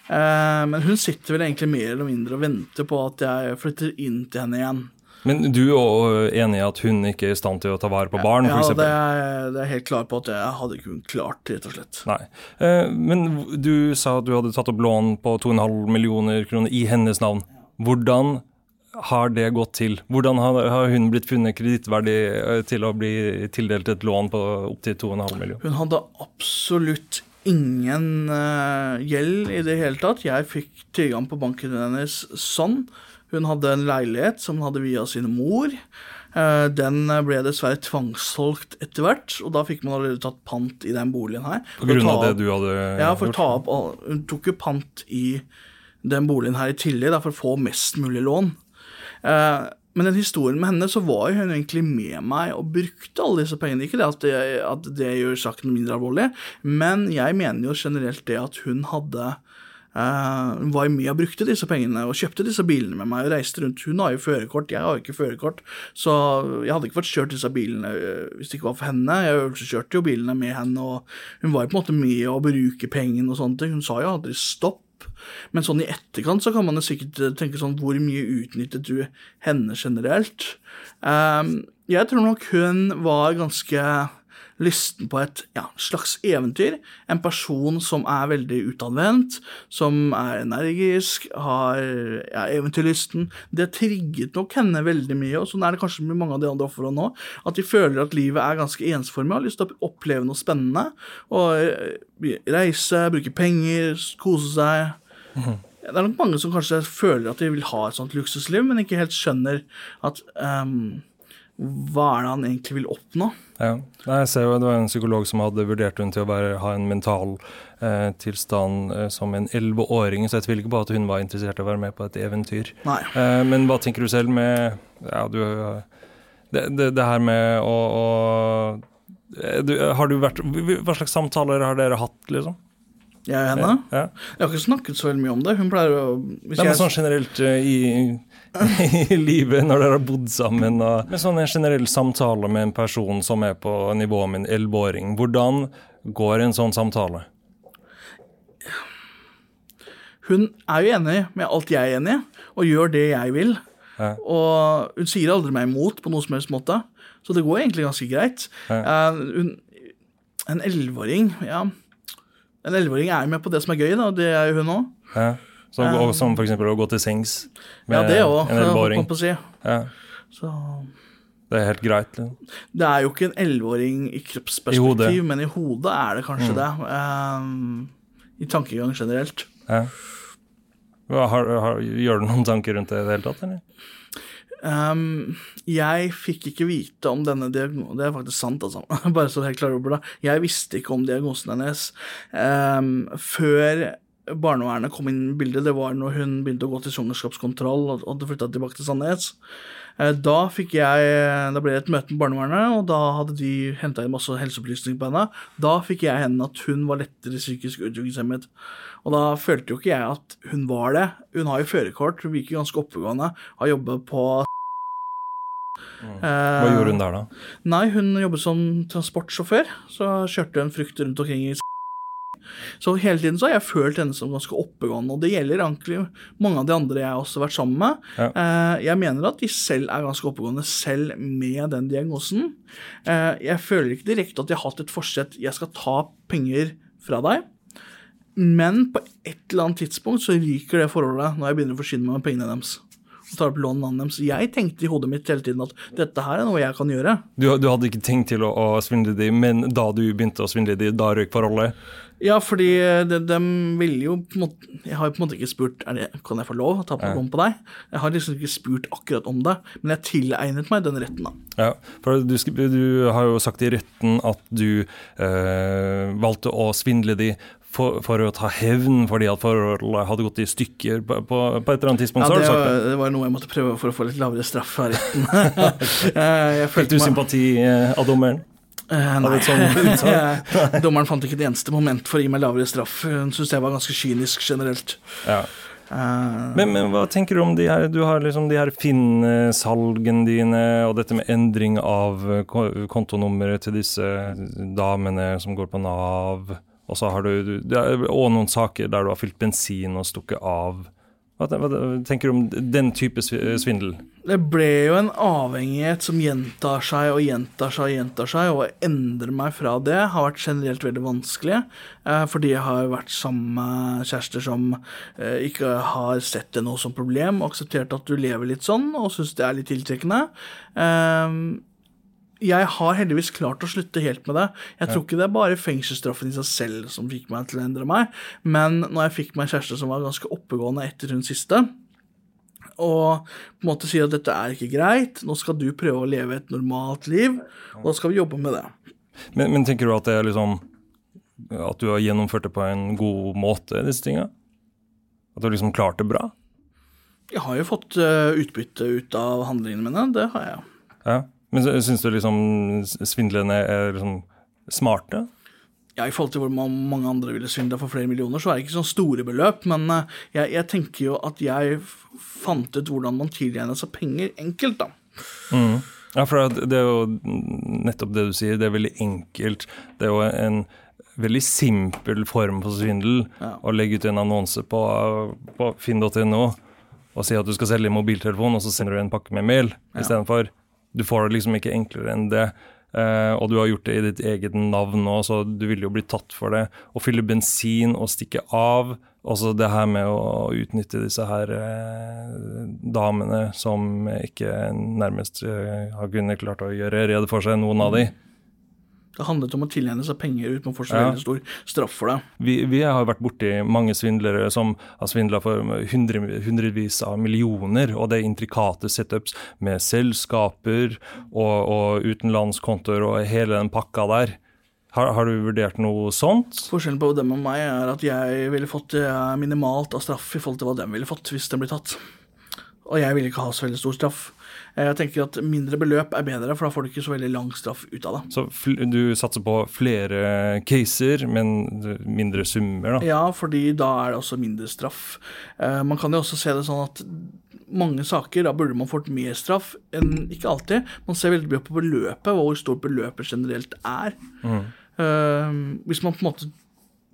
Eh, Men hun sitter vel egentlig mer eller mindre og venter på at jeg flytter inn til henne igjen. Men du er også enig i at hun ikke er i stand til å ta vare på barn, Ja, det er, det er helt klar på at jeg hadde ikke klart, rett og slett. Nei. Eh, men du sa at du hadde tatt opp lån på 2,5 millioner kroner i hennes navn. Hvordan har det gått til? Hvordan har, hun blitt funnet kredittverdig eh, til å bli tildelt et lån på opptil 2,5 millioner? Hun hadde absolutt ingen eh, gjeld i det hele tatt. Jeg fikk tilgang på banken hennes sånn. Hun hadde en leilighet som hun hadde via sin mor. Eh, den ble dessverre tvangssolgt etter hvert, og da fikk man allerede tatt pant i den boligen her. På grunn av det du hadde Ja, gjort? ta opp Hun tok jo pant i den boligen her i tillegg, da, for å få mest mulig lån. Eh, men den historien med henne, så var hun egentlig med meg og brukte alle disse pengene. Ikke det at det, at det gjør saken mindre alvorlig, men jeg mener jo generelt det at hun hadde Hun var jo med og brukte disse pengene og kjøpte disse bilene med meg og reiste rundt. Hun har jo førerkort, jeg har jo ikke førerkort, så jeg hadde ikke fått kjørt disse bilene eh, hvis det ikke var for henne. Jeg øvelseskjørte jo bilene med henne, og hun var jo på en måte med å bruke pengene og sånne ting. Hun sa jo aldri stopp. Men sånn i etterkant så kan man jo sikkert eh, tenke sånn Hvor mye utnyttet du henne generelt? Ehm, jeg tror nok hun var ganske lysten på et ja, slags eventyr. En person som er veldig utadvendt, som er energisk, har ja, eventyrlysten. Det trigget nok henne veldig mye, og sånn er det kanskje med mange av de andre ofrene nå. At de føler at livet er ganske ensformig og har lyst til å oppleve noe spennende. Og reise, bruke penger, kose seg. Det er nok mange som kanskje føler at de vil ha et sånt luksusliv, men ikke helt skjønner at ehm, hva er det han egentlig vil oppnå? Ja. Jeg ser jo Det var en psykolog som hadde vurdert hun til å være, ha en mental eh, tilstand eh, som en elleveåring, så jeg tviler ikke på at hun var interessert i å være med på et eventyr. Eh, men hva tenker du selv med ja, du, det, det, det her med å, å eh, du, Har du vært Hva slags samtaler har dere hatt, liksom? Jeg og henne? Ja. Jeg har ikke snakket så veldig mye om det. Hun pleier å Nei, men sånn generelt eh, i, i livet, når dere har bodd sammen, og med sånne generelle samtaler med en person som er på nivå med en elleveåring, hvordan går en sånn samtale? Hun er jo enig med alt jeg er enig i, og gjør det jeg vil. Ja. Og hun sier aldri meg imot på noe som helst måte, så det går egentlig ganske greit. Eh, hun, en elleveåring, ja En elleveåring er jo med på det som er gøy, da, og det er jo hun òg. Ja. Som, og, som eksempel å gå til sengs med Ja, det også, en elleveåring. si. Ja, Så det er helt greit. liksom. det er jo ikke en elleveåring i I kroppsperspektiv, hodet. men i hodet er det kanskje Mm. det. Um, I tankegang generelt. Ja. Har, har, gjør du noen tanker rundt det i det hele tatt, eller? Um, jeg fikk ikke vite om denne diagnosen Det er faktisk sant, altså. Bare så er klar over det. Jeg visste ikke om diagnosen hennes um, før barnevernet kom inn i bildet. Det var når hun begynte å gå til svangerskapskontroll og og hadde flytta tilbake til Sandnes. Eh, Da fikk jeg Da ble det et møte med barnevernet, og da hadde de henta inn masse helseopplysninger på henne. Da fikk jeg henne at hun var lettere psykisk utviklingshemmet. Og da følte jo ikke jeg at hun var det. Hun har jo førerkort, hun virker ganske oppegående, har jobba på Hva gjorde hun der, da? Nei, hun jobbet som transportsjåfør, så kjørte hun frukt rundt omkring i Så hele tiden så har jeg følt henne som ganske oppegående, og det gjelder egentlig mange av de andre jeg har også vært sammen med. Ja. Eh, Jeg mener at de selv er ganske oppegående, selv med den diagnosen. Eh, Jeg føler ikke direkte at jeg har hatt et forsett 'jeg skal ta penger fra deg'. Men på et eller annet tidspunkt så ryker det forholdet når jeg begynner å forsyne meg med pengene deres. Og tar opp lånene deres. Jeg tenkte i hodet mitt hele tiden at dette her er noe jeg kan gjøre. Du, du hadde ikke tenkt til å, å svindle de, men da du begynte å svindle de, da røyk forholdet? Ja, fordi de, de ville jo på en måte Jeg har jo på en måte ikke spurt er det, Kan jeg få lov å ta på lån på deg. Jeg har liksom ikke spurt akkurat om det, men jeg tilegnet meg den retten, da. Ja, for du, du har jo sagt i retten at du eh, valgte å svindle de for, for å ta hevn fordi at forholdet hadde gått i stykker på, på, på et eller annet tidspunkt. Ja, det, var, det. det var noe jeg måtte prøve for å få litt lavere straff fra retten. jeg, jeg følte du sympati eh, av dommeren? Eh, Av nei. Sånn? Dommeren fant ikke et eneste moment for å gi meg lavere straff. Hun syntes jeg var ganske kynisk generelt. Ja. Uh, Men, men hva tenker du om de her Du har liksom de her Finn-salgene dine, og dette med endring av kontonummeret til disse damene som går på Nav. Og så har du, du er noen saker der du har fylt bensin og stukket av. Hva, tenker du om den type svindel? Det ble jo en avhengighet som gjentar seg og gjentar seg og gjentar seg, og å endre meg fra det har vært generelt veldig vanskelig, eh, fordi jeg har vært sammen med kjærester som eh, ikke har sett det noe som problem, og akseptert at du lever litt sånn, og syns det er litt tiltrekkende. Jeg har heldigvis klart å slutte helt med det. Jeg tror ikke det er bare fengselsstraffen i seg selv som fikk meg til å endre meg, men når jeg fikk meg en kjæreste som var ganske oppegående etter hun siste, og på en måte sier at dette er ikke greit, nå skal du prøve å leve et normalt liv, og da skal vi jobbe med det. Men, men tenker du at det er liksom At du har gjennomført det på en god måte, disse tinga? At du har liksom klart det bra? Jeg har jo fått eh, utbytte ut av handlingene mine, det har jeg. Ja. Men syns du liksom svindlene er liksom smarte? Ja, I forhold til hvor mange andre ville svindla for flere millioner, så er det ikke sånn store beløp, men eh, jeg, jeg tenker jo at jeg fant ut hvordan man tilregner seg penger enkelt, da. Mm. Ja, for det er jo nettopp det du sier, det er veldig enkelt. Det er jo en veldig simpel form for svindel Ja. å legge ut en annonse på, på finn.no og si at du skal selge mobiltelefon, og så sender du en pakke med mel Ja. istedenfor. Du får det liksom ikke enklere enn det. Uh, og du har gjort det i ditt eget navn nå, så du vil jo bli tatt for det. Å fylle bensin og stikke av. Også det her med å utnytte disse her uh, damene som ikke nærmest uh, har kunnet klart å gjøre rede for seg, noen av de. Det handlet om å tilegne seg penger uten å få så veldig stor straff for det. Vi, vi har vært borti mange svindlere som har svindla for hundre, hundrevis av millioner, og det er intrikate setups med selskaper og, og utenlandskontoer og hele den pakka der. Har, har du vurdert noe sånt? Forskjellen på dem og meg er at jeg ville fått eh, minimalt av straff i forhold til hva de ville fått hvis den ble tatt. Og jeg ville ikke ha så veldig stor straff. Jeg tenker at mindre beløp er bedre, for da får du ikke så veldig lang straff ut av det. Så du satser på flere caser, men mindre summer, da? Ja, fordi da er det også mindre straff. Eh, man kan jo også se det sånn at mange saker, da burde man fått mer straff enn ikke alltid. Man ser veldig mye på beløpet, hvor stort beløpet generelt er. Eh, hvis man på en måte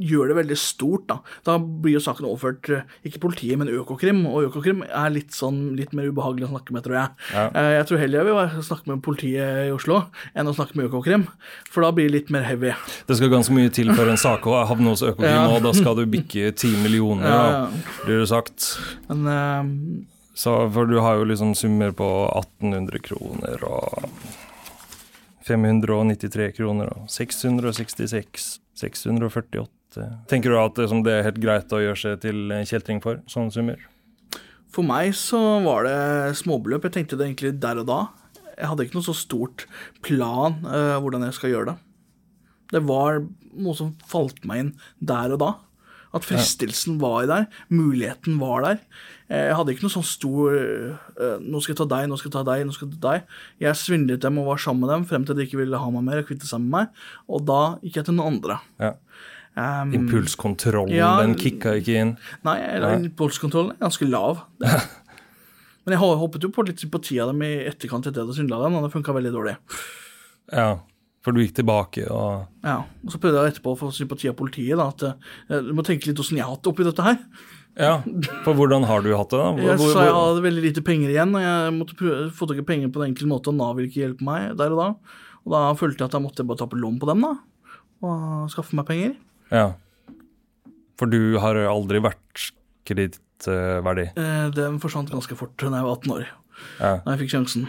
gjør det veldig stort, da, da blir jo saken overført eh, ikke politiet, men Økokrim. Og Økokrim er litt, sånn, litt mer ubehagelig å snakke med, tror jeg. Ja. Eh, jeg tror heller jeg vil snakke med politiet i Oslo enn å snakke med Økokrim, for da blir det litt mer heavy. Det skal ganske mye til før en sak å havne hos Økokrim, Ja. og da skal du bikke ti millioner, Ja, ja. blir det sagt. Men Uh, Så, for du har jo liksom summer på 1800 kroner og 593 kroner og 666, 648 Tenker du at det, det er helt greit å gjøre seg til kjeltring for, sånne summer? For meg så var det småbeløp. Jeg tenkte det egentlig der og da. Jeg hadde ikke noe så stort plan uh, hvordan jeg skal gjøre det. Det var noe som falt meg inn der og da. At fristelsen var der, muligheten var der. Eh, Jeg hadde ikke noe sånn stor eh, 'nå skal jeg ta deg, nå skal jeg ta deg', nå skal jeg ta deg. Jeg svindlet dem og var sammen med dem frem til de ikke ville ha meg mer og kvitte seg med meg. Og da gikk jeg til noen andre. Ja. Um, Impulskontrollen, ja, den kicka ikke inn. Nei, eller impulskontrollen er ganske lav. Men jeg håpet jo på litt sympati av dem i etterkant etter at jeg hadde svindla dem, og det funka veldig dårlig. Ja, for du gikk tilbake og Ja, og Så prøvde jeg etterpå å få sympati av politiet. da, at eh, Du må tenke litt åssen jeg har hatt det oppi dette her. Ja, for hvordan har du hatt det, da? Hvor- Jeg sa jeg hadde veldig lite penger igjen, og jeg måtte prøve, få tak i penger på en enkel måte, og Nav ville ikke hjelpe meg der og da. Og da følte jeg at jeg måtte bare ta på lån på dem, da. Og skaffe meg penger. Ja. For du har aldri vært kredittverdig? Eh, Den forsvant ganske fort da jeg var 18 år, Ja. da jeg fikk sjansen.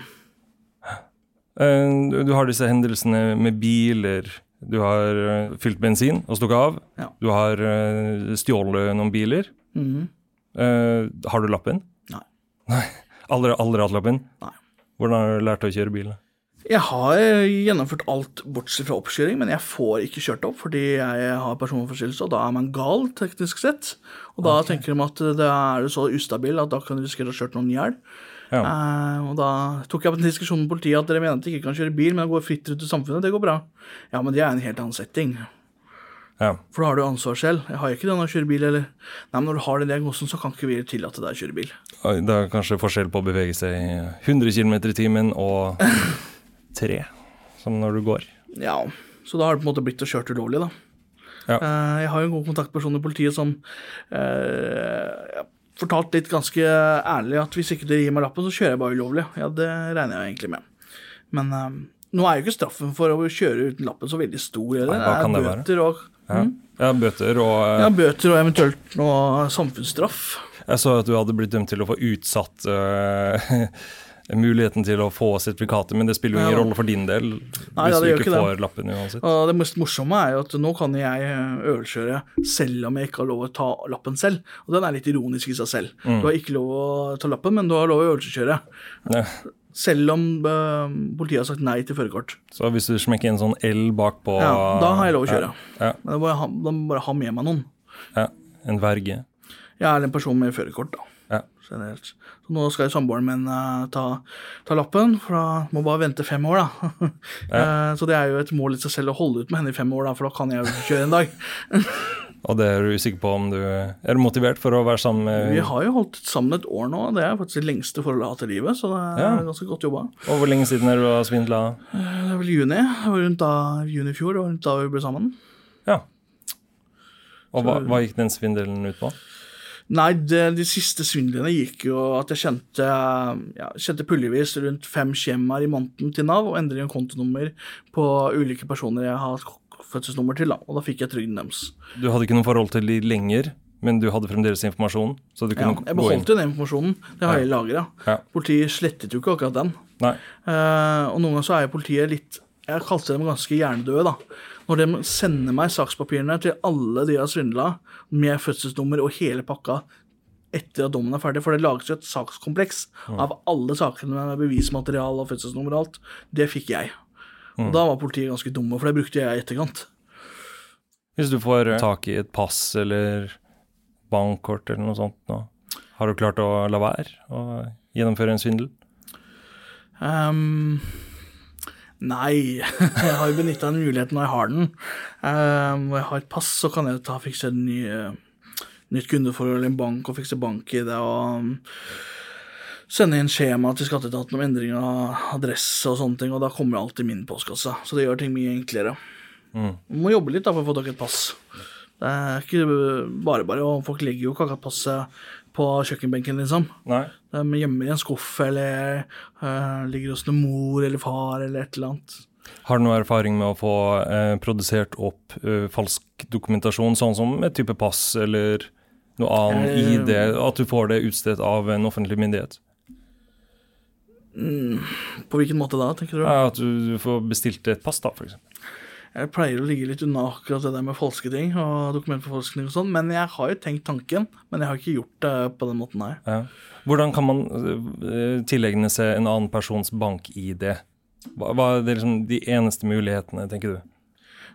Eh, Du har disse hendelsene med biler. Du har eh, fylt bensin og stukket av. Ja. Du har eh, stjålet noen biler. Mhm. Eh, har du lappen? Nei. Nei. Aldri, aldri hatt lappen? Nei. Hvordan har du lært å kjøre bil? Jeg har gjennomført alt bortsett fra oppkjøring, men jeg får ikke kjørt opp fordi jeg har personforstyrrelse, og da er man gal, teknisk sett. Og da tenker de at det er så ustabil at da kan du risikere å ha kjørt noen i hjel. Ja. Uh, og da tok jeg på en diskusjon med politiet at dere mener at de ikke kan kjøre bil, men går fritt rundt i samfunnet, det går bra. Ja, men det er en helt annen setting. Ja. For da har du ansvar selv. Jeg har ikke det når jeg kjører bil, eller Nei, men når du har den diagnosen, så kan ikke vi tillate deg å kjøre bil. Det er kanskje forskjell på å bevege seg 100 km i timen og 3, som når du går. Ja, så da har det på en måte blitt å kjørt ulovlig, da. Ja. Eh, jeg har jo en god kontaktperson i politiet som eh, fortalte litt ganske ærlig at hvis ikke dere gir meg lappen, så kjører jeg bare ulovlig. Ja, det regner jeg egentlig med. Men eh, nå er jo ikke straffen for å kjøre uten lappen så veldig stor. Eller? Nei, hva kan det være? bøter og, Ja, ja bøter og eh, ja, bøter og eventuelt noe samfunnsstraff. Jeg så at du hadde blitt dømt til å få utsatt eh, muligheten til å få sertifikatet, men det spiller jo ingen Ja. rolle for din del Nei, hvis ja, du ikke ikke får lappen uansett. Og det mest morsomme er jo at nå kan jeg øvelseskjøre selv om jeg ikke har lov å ta lappen selv. Og den er litt ironisk i seg selv. Mm. Du har ikke lov å ta lappen, men du har lov å øvelseskjøre. Ja. Selv om uh, politiet har sagt nei til førerkort. Så hvis du smekker en sånn L bakpå Ja, da har jeg lov å kjøre. Ja, Men da må jeg ha, må jeg bare ha med meg noen. ja, En verge. Jeg er en person med førerkort, da. Ja. Generelt. Så nå skal jo samboeren min uh, ta, ta lappen, for da må bare vente fem år, da. Eh, så det er jo et mål i seg selv å holde ut med henne i fem år, da, for da kan jeg jo kjøre en dag. Og det er du usikker på om du Er du motivert for å være sammen med Vi har jo holdt sammen et år nå, det er faktisk det lengste forholdet jeg har hatt i livet, så det er Ja. ganske godt jobba. Og hvor lenge siden er du har svindla? Det er vel juni, det var rundt da juni i fjor, rundt da vi ble sammen. Ja. Og hva, hva gikk den svindelen ut på? Nei, det, de siste svindlene gikk jo at jeg kjente, ja, kjente puljevis rundt fem skjemaer i måneden til Nav og endring av kontonummer på ulike personer jeg har fødselsnummer til. da, Og da fikk jeg trygden deres. Du hadde ikke noe forhold til de lenger, men du hadde fremdeles informasjon? Så du Ja, kunne jeg gå inn? beholdt jo den informasjonen. Det har jeg lagra. Ja. Politiet slettet jo ikke akkurat den. Nei. Uh, og noen ganger så er jo politiet litt Jeg kalte dem ganske hjernedøde, da. Når de sender meg sakspapirene til alle de har svindla, med fødselsnummer og hele pakka etter at dommen er ferdig, for det lages jo et sakskompleks av alle sakene med bevismateriale og fødselsnummer og alt. Det fikk jeg. Og da var politiet ganske dumme, for det brukte jeg i etterkant. Hvis du får tak i et pass eller bankkort eller noe sånt nå, har du klart å la være å gjennomføre en svindel? Ehm, nei, jeg har benytta den muligheten når jeg har den. Um, når jeg har et pass, så kan jeg ta fikse et ny, eh, nytt kundeforhold i en bank og fikse bank i det og um, sende inn skjema til skatteetaten om endring av adresse og sånne ting, og da kommer alt i min postkasse. Så det gjør ting mye enklere. Man må jobbe litt da for å få tak i et pass. Det er ikke bare bare, og folk legger jo ikke akkurat passet på kjøkkenbenken, liksom. Nei. De gjemmer i en skuff eller uh, ligger hos noen mor eller far eller et eller annet. Har du noe erfaring med å få uh, produsert opp uh, falsk dokumentasjon, sånn som et type pass eller noe annet i ID, at du får det utstedt av en offentlig myndighet? På hvilken måte da, tenker du? Ja, at du, du får bestilt et pass, da, eksempel. Jeg pleier å ligge litt unna akkurat det der med falske ting og dokumentforfalskning og sånn, men jeg har jo tenkt tanken, men jeg har ikke gjort det på den måten her. Ja. Hvordan kan man eh, tilegne seg en annen persons bank-ID? Hva, hva er liksom de eneste mulighetene, tenker du?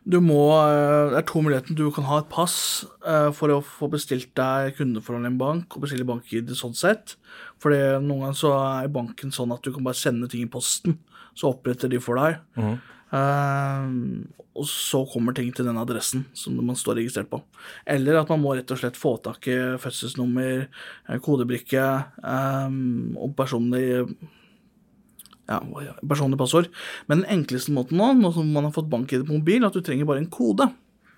Du må, eh, Det er to muligheter. Du kan ha et pass eh, for å få bestilt deg kundeforhold i en bank og bestille bank-ID sånn sett. For noen ganger så er banken sånn at du kan bare sende ting i posten, så oppretter de for deg. Eh, og så kommer ting til den adressen som man står registrert på. Eller at man må rett og slett få tak i fødselsnummer, eh, kodebrikke um, og personlig ja, personlig passord. Men den enkleste måten nå, nå som man har fått bank-ID på mobil, at du trenger bare en kode.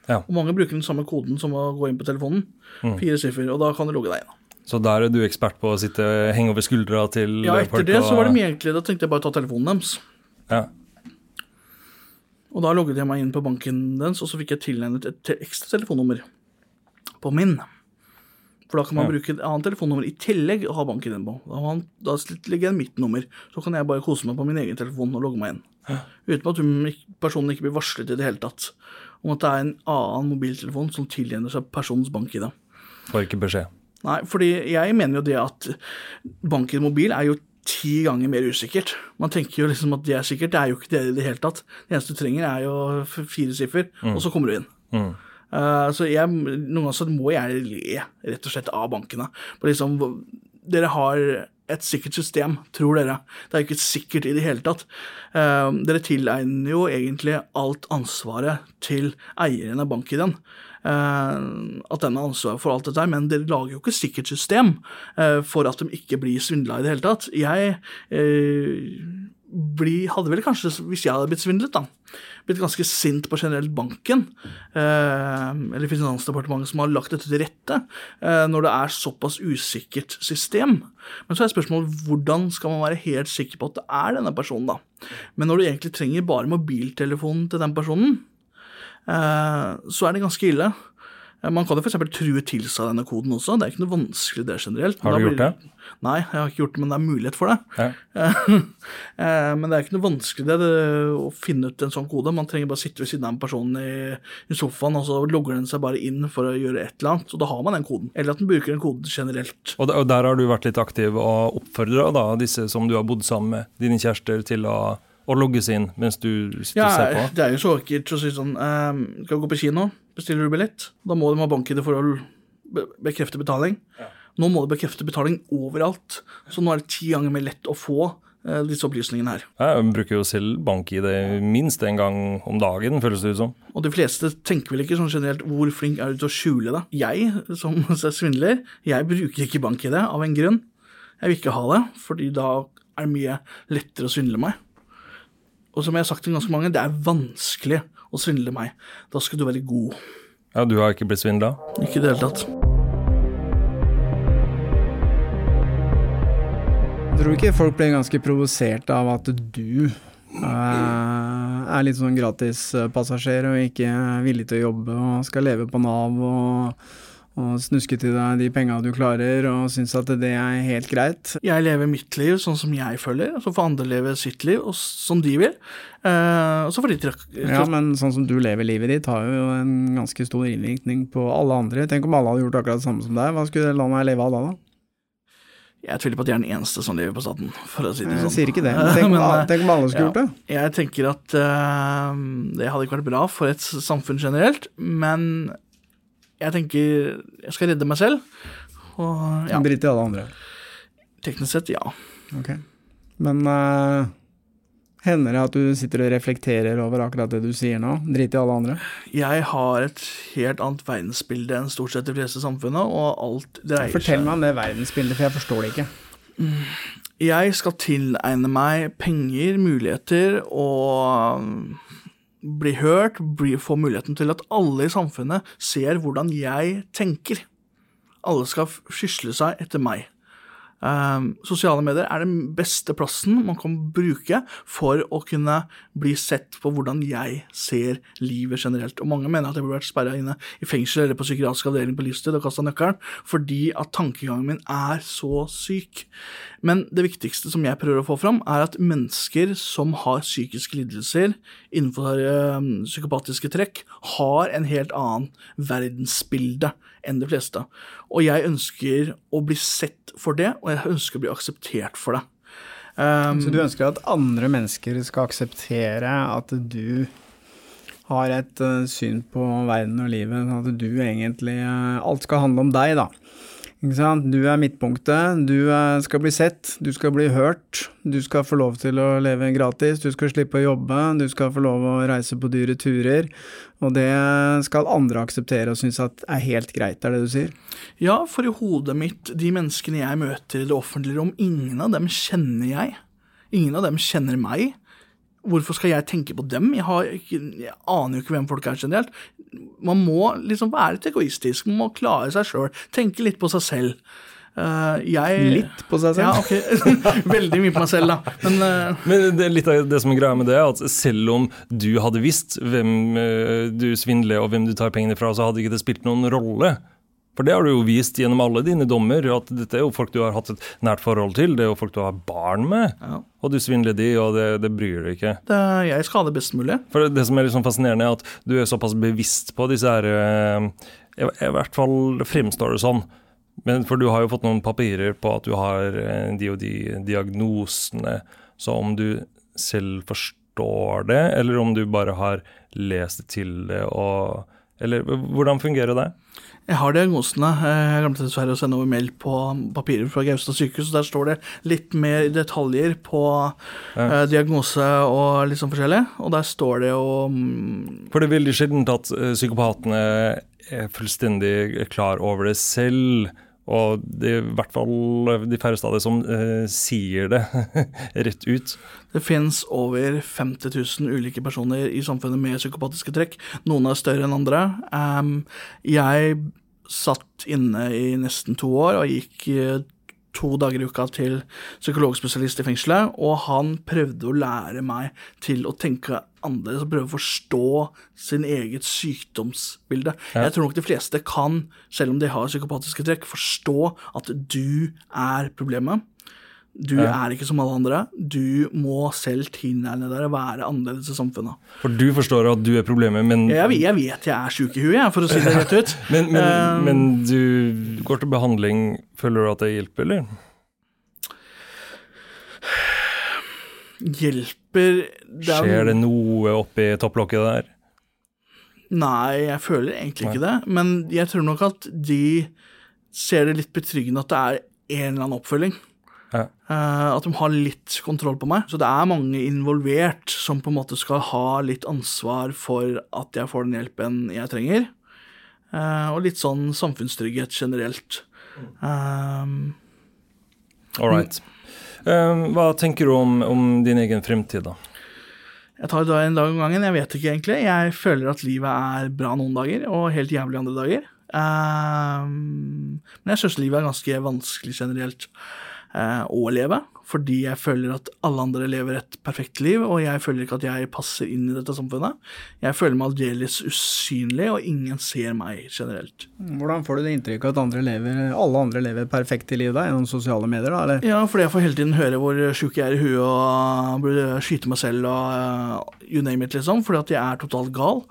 Ja. Og mange bruker den samme koden som å gå inn på telefonen. Fire siffer, og da kan du logge deg inn. Så der er du ekspert på å sitte henge over skuldra til Ja, etter det det så var det mye enklere. Da tenkte jeg bare å ta telefonen deres. Ja. Og da logget jeg meg inn på banken dens, og så fikk jeg tilegnet et ekstra telefonnummer på min. For da kan man Ja. bruke et annet telefonnummer i tillegg og ha banken din på. Da, man, da legger jeg mitt nummer, så kan jeg bare kose meg på min egen telefon og logge meg inn. Uten at hun, personen ikke blir varslet i det hele tatt om at det er en annen mobiltelefon som tilgjener seg personens bank-ID. Får ikke beskjed. Nei, fordi jeg mener jo det at banken mobil er jo ti ganger mer usikkert. Man tenker jo liksom at det er sikkert, det er jo ikke det i det hele tatt. Det eneste du trenger er jo fire siffer, og så kommer du inn. Eh, så jeg, noen ganger så må jeg le rett og slett av bankene. For liksom, dere har et sikkert system, tror dere. Det er jo ikke sikkert i det hele tatt. Uh, dere tilegner jo egentlig alt ansvaret til eieren av bank-ID-en. Eh, at den har ansvar for alt dette her, men dere lager jo ikke sikkert system eh, for at de ikke blir svindla i det hele tatt. Jeg eh, bli, hadde vel kanskje, hvis jeg hadde blitt svindlet, da, blitt ganske sint på generelt banken, eh, eller Finansdepartementet som har lagt dette til rette, eh, når det er såpass usikkert system. Men så er spørsmålet hvordan skal man være helt sikker på at det er denne personen, da? Men når du egentlig trenger bare mobiltelefonen til den personen, så er det ganske ille. Eh, Man kan jo f.eks. true til seg denne koden også. Det er ikke noe vanskelig det generelt. Har du blir- gjort det? Nei, jeg har ikke gjort det, men det er mulighet for det. Eh, Men det er ikke noe vanskelig det, det, å finne ut en sånn kode. Man trenger bare sitte ved siden av en person i, i sofaen, og så logger den seg bare inn for å gjøre et eller annet. Og da har man den koden. Eller at den bruker den koden generelt. Og, der- og der har du vært litt aktiv og oppfordra disse som du har bodd sammen med, dine kjærester, til å, å logges inn mens du sitter Ja, og ser på? det er jo så ekkelt å si sånn eh, Skal vi gå på kino? Bestiller du billett? Da må de ha bank-ID for å be bekrefte betaling. Nå må du bekrefte betaling overalt. Så nå er det ti ganger mer lett å få eh, disse opplysningene her. Jeg bruker jo selv bank-ID minst en gang om dagen, føles det ut som. Og de fleste tenker vel ikke sånn generelt hvor flink er du til å skjule det. Jeg, som svindler, jeg bruker ikke bank-ID av en grunn. Jeg vil ikke ha det, fordi da er det mye lettere å svindle meg. Og som jeg har sagt til ganske mange, det er vanskelig å svindle meg. Da skal du være god. Ja, du har ikke blitt svindla? Ikke i det hele tatt. Jeg tror ikke folk blir ganske provosert av at du eh, er litt sånn gratispassasjer og ikke er villig til å jobbe og skal leve på Nav og, og snuske til deg de penga du klarer og syns at det er helt greit. Jeg lever mitt liv sånn som jeg føler, så får andre leve sitt liv og som de vil. Eh, og så får de trakk... Ja, men sånn som du lever livet ditt, har jo en ganske stor innvirkning på alle andre. Tenk om alle hadde gjort akkurat det samme som deg, hva skulle landet leve av da? da? Jeg tviler på at jeg er den eneste som lever på staten, for å si det sånn. Jeg sier ikke det. men Tenk om, Men, eh, tenk om alle skulle gjort det. Jeg tenker at uh, det hadde ikke vært bra for et samfunn generelt, men jeg tenker jeg skal redde meg selv. Og ja, Drit i alle andre. teknisk sett, ja. Ok. Men uh, hender det at du sitter og reflekterer over akkurat det du sier nå? Drit i alle andre? Jeg har et helt annet verdensbilde enn stort sett de fleste samfunnet, og alt dreier seg Fortell meg om det verdensbildet, for jeg forstår det ikke. Jeg skal tilegne meg penger, muligheter og bli hørt, bli, få muligheten til at alle i samfunnet ser hvordan jeg tenker. Alle skal skysle seg etter meg. Um, sosiale medier er den beste plassen man kan bruke for å kunne bli sett på hvordan jeg ser livet generelt. Og mange mener at jeg burde vært sperra inne i fengsel eller på psykiatrisk avdeling på livstid og kasta nøkkelen, fordi at tankegangen min er så syk. Men det viktigste som jeg prøver å få fram, er at mennesker som har psykiske lidelser innenfor øh, psykopatiske trekk, har en helt annen verdensbilde enn de fleste. Og jeg ønsker å bli sett for det, og jeg ønsker å bli akseptert for det. Um, Så du ønsker at andre mennesker skal akseptere at du har et uh, syn på verden og livet, at du egentlig uh, Alt skal handle om deg, da. Du er midtpunktet, du er, skal bli sett, du skal bli hørt, du skal få lov til å leve gratis, du skal slippe å jobbe, du skal få lov å reise på dyre turer, og det skal andre akseptere og synes at er helt greit, er det du sier? Ja, for i hodet mitt, de menneskene jeg møter i det offentlige rom, ingen av dem kjenner jeg. Ingen av dem kjenner meg. Hvorfor skal jeg tenke på dem? Jeg, har jeg aner jo ikke hvem folk er generelt. Man må liksom være litt egoistisk, man må klare seg sjøl, tenke litt på seg selv. Uh, jeg Litt på seg selv? Ja, ok. Veldig mye på meg selv, da. Men uh... Men det litt av det som er greia med det, er at selv om du hadde visst hvem eh, du svindler og hvem du tar pengene fra, så hadde ikke det spilt noen rolle. For det har du jo vist gjennom alle dine dommer, at dette er jo folk du har hatt et nært forhold til, det er jo folk du har barn med, Ja. og du svindler de, og det, det bryr deg ikke. det, jeg skal ha det best mulig. For det, det som er sånn fascinerende, er at du er såpass bevisst på disse her eh, I i hvert fall fremstår det sånn. Men for du har jo fått noen papirer på at du har eh, de og de diagnosene. Så om du selv forstår det, eller om du bare har lest det til det og Eller hvordan fungerer det? Jeg har diagnosene. Jeg glemte dessverre å sende over mail på papirer fra Gaustad sykehus. Der står det litt mer detaljer på eh, diagnose og litt sånn forskjellig. Og der står det jo mm, For det er veldig sjelden at eh, psykopatene er fullstendig klar over det selv. Og det er i hvert fall de færreste av det som eh, sier det rett ut. Det fins over 50 000 ulike personer i samfunnet med psykopatiske trekk. Noen er større enn andre. Um, jeg satt inne i nesten to år og gikk eh, to dager i uka til psykologspesialist i fengselet, og han prøvde å lære meg til å tenke annerledes og prøve å forstå sin eget sykdomsbilde. Jeg tror nok de fleste kan, selv om de har psykopatiske trekk, forstå at du er problemet. Du er ikke som alle andre. Du må selv tilnærme deg å være annerledes i samfunnet. For du forstår at du er problemet, men, Jeg, jeg vet jeg er sjuk i huet, for å si det rett ut. men, men, Um, men du går til behandling. Føler du at det hjelper, eller? Hjelper det er- Skjer det noe oppi topplokket der? Nei, jeg føler egentlig ikke det. Men jeg tror nok at de ser det litt betryggende at det er en eller annen oppfølging. Ja. Eh, at de har litt kontroll på meg. Så det er mange involvert som på en måte skal ha litt ansvar for at jeg får den hjelpen jeg trenger. Eh, og litt sånn samfunnstrygghet generelt. Um, All right. Um, hva tenker du om, om din egen fremtid, da? Jeg tar det en dag om gangen. Jeg vet ikke egentlig. Jeg føler at livet er bra noen dager, og helt jævlig andre dager. Um, men jeg syns livet er ganske vanskelig generelt å leve, fordi jeg føler at alle andre lever et perfekt liv, og jeg føler ikke at jeg passer inn i dette samfunnet. Jeg føler meg aldeles usynlig, og ingen ser meg generelt. Hvordan får du det inntrykket at andre lever, alle andre lever perfekte liv da, gjennom sosiale medier? da, eller? Ja, fordi jeg får hele tiden høre hvor sjuk jeg er i huet og burde skyte meg selv og eh, you name it, liksom, fordi at jeg er totalt gal.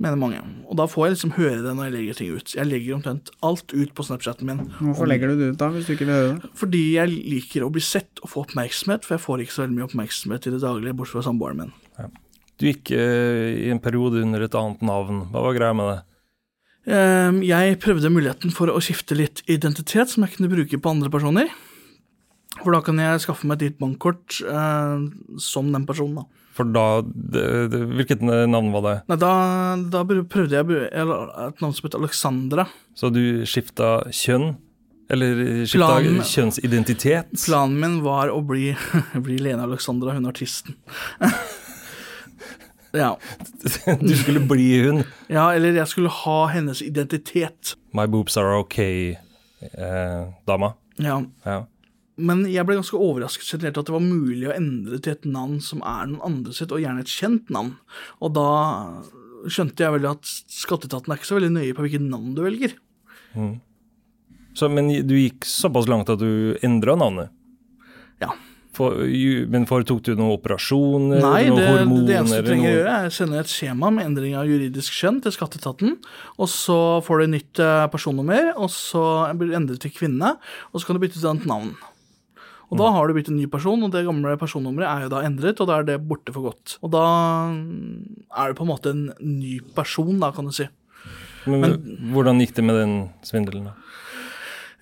Mener mange. Og da får jeg liksom høre det når jeg legger ting ut. Jeg legger omtrent alt ut på Snapchaten min. Hvorfor legger du det ut da, hvis du ikke vil høre det? Fordi jeg liker å bli sett og få oppmerksomhet, for jeg får ikke så veldig mye oppmerksomhet i det daglige, bortsett fra samboeren min. Du gikk uh, i en periode under et annet navn. Hva var greia med det? Ehm, Jeg prøvde muligheten for å skifte litt identitet som jeg kunne bruke på andre personer. For da kan jeg skaffe meg et nytt bankkort uh, som den personen, da. For da det, det, Hvilket navn var det? Nei, da, da prøvde jeg et navn som heter Alexandra. Så du skifta kjønn? Eller skifta Planen- kjønnsidentitet? Planen min var å bli, bli Lene Alexandra, hun artisten. ja. Du skulle bli hun? ja, eller jeg skulle ha hennes identitet. My boobs are okay, eh, dama? Ja. Ja. Men jeg ble ganske overrasket generelt at det var mulig å endre til et navn som er noen andre sitt, og gjerne et kjent navn. Og da skjønte jeg vel at skatteetaten er ikke så veldig nøye på hvilket navn du velger. Mm. Så, men du gikk såpass langt at du endra navnet? Ja. For, men foretok du noen operasjoner? Nei, noen det, hormoner? det eneste du trenger å gjøre, er å sende et skjema med endring av juridisk kjønn til skatteetaten, og så får du nytt eh, personnummer, og så blir du endret til kvinne, og så kan du bytte til et annet navn. Og da har du blitt en ny person, og det gamle personnummeret er jo da endret, og da er det borte for godt. Og da mm, er du på en måte en ny person, da, kan du si. Men, hvordan gikk det med den svindelen? da?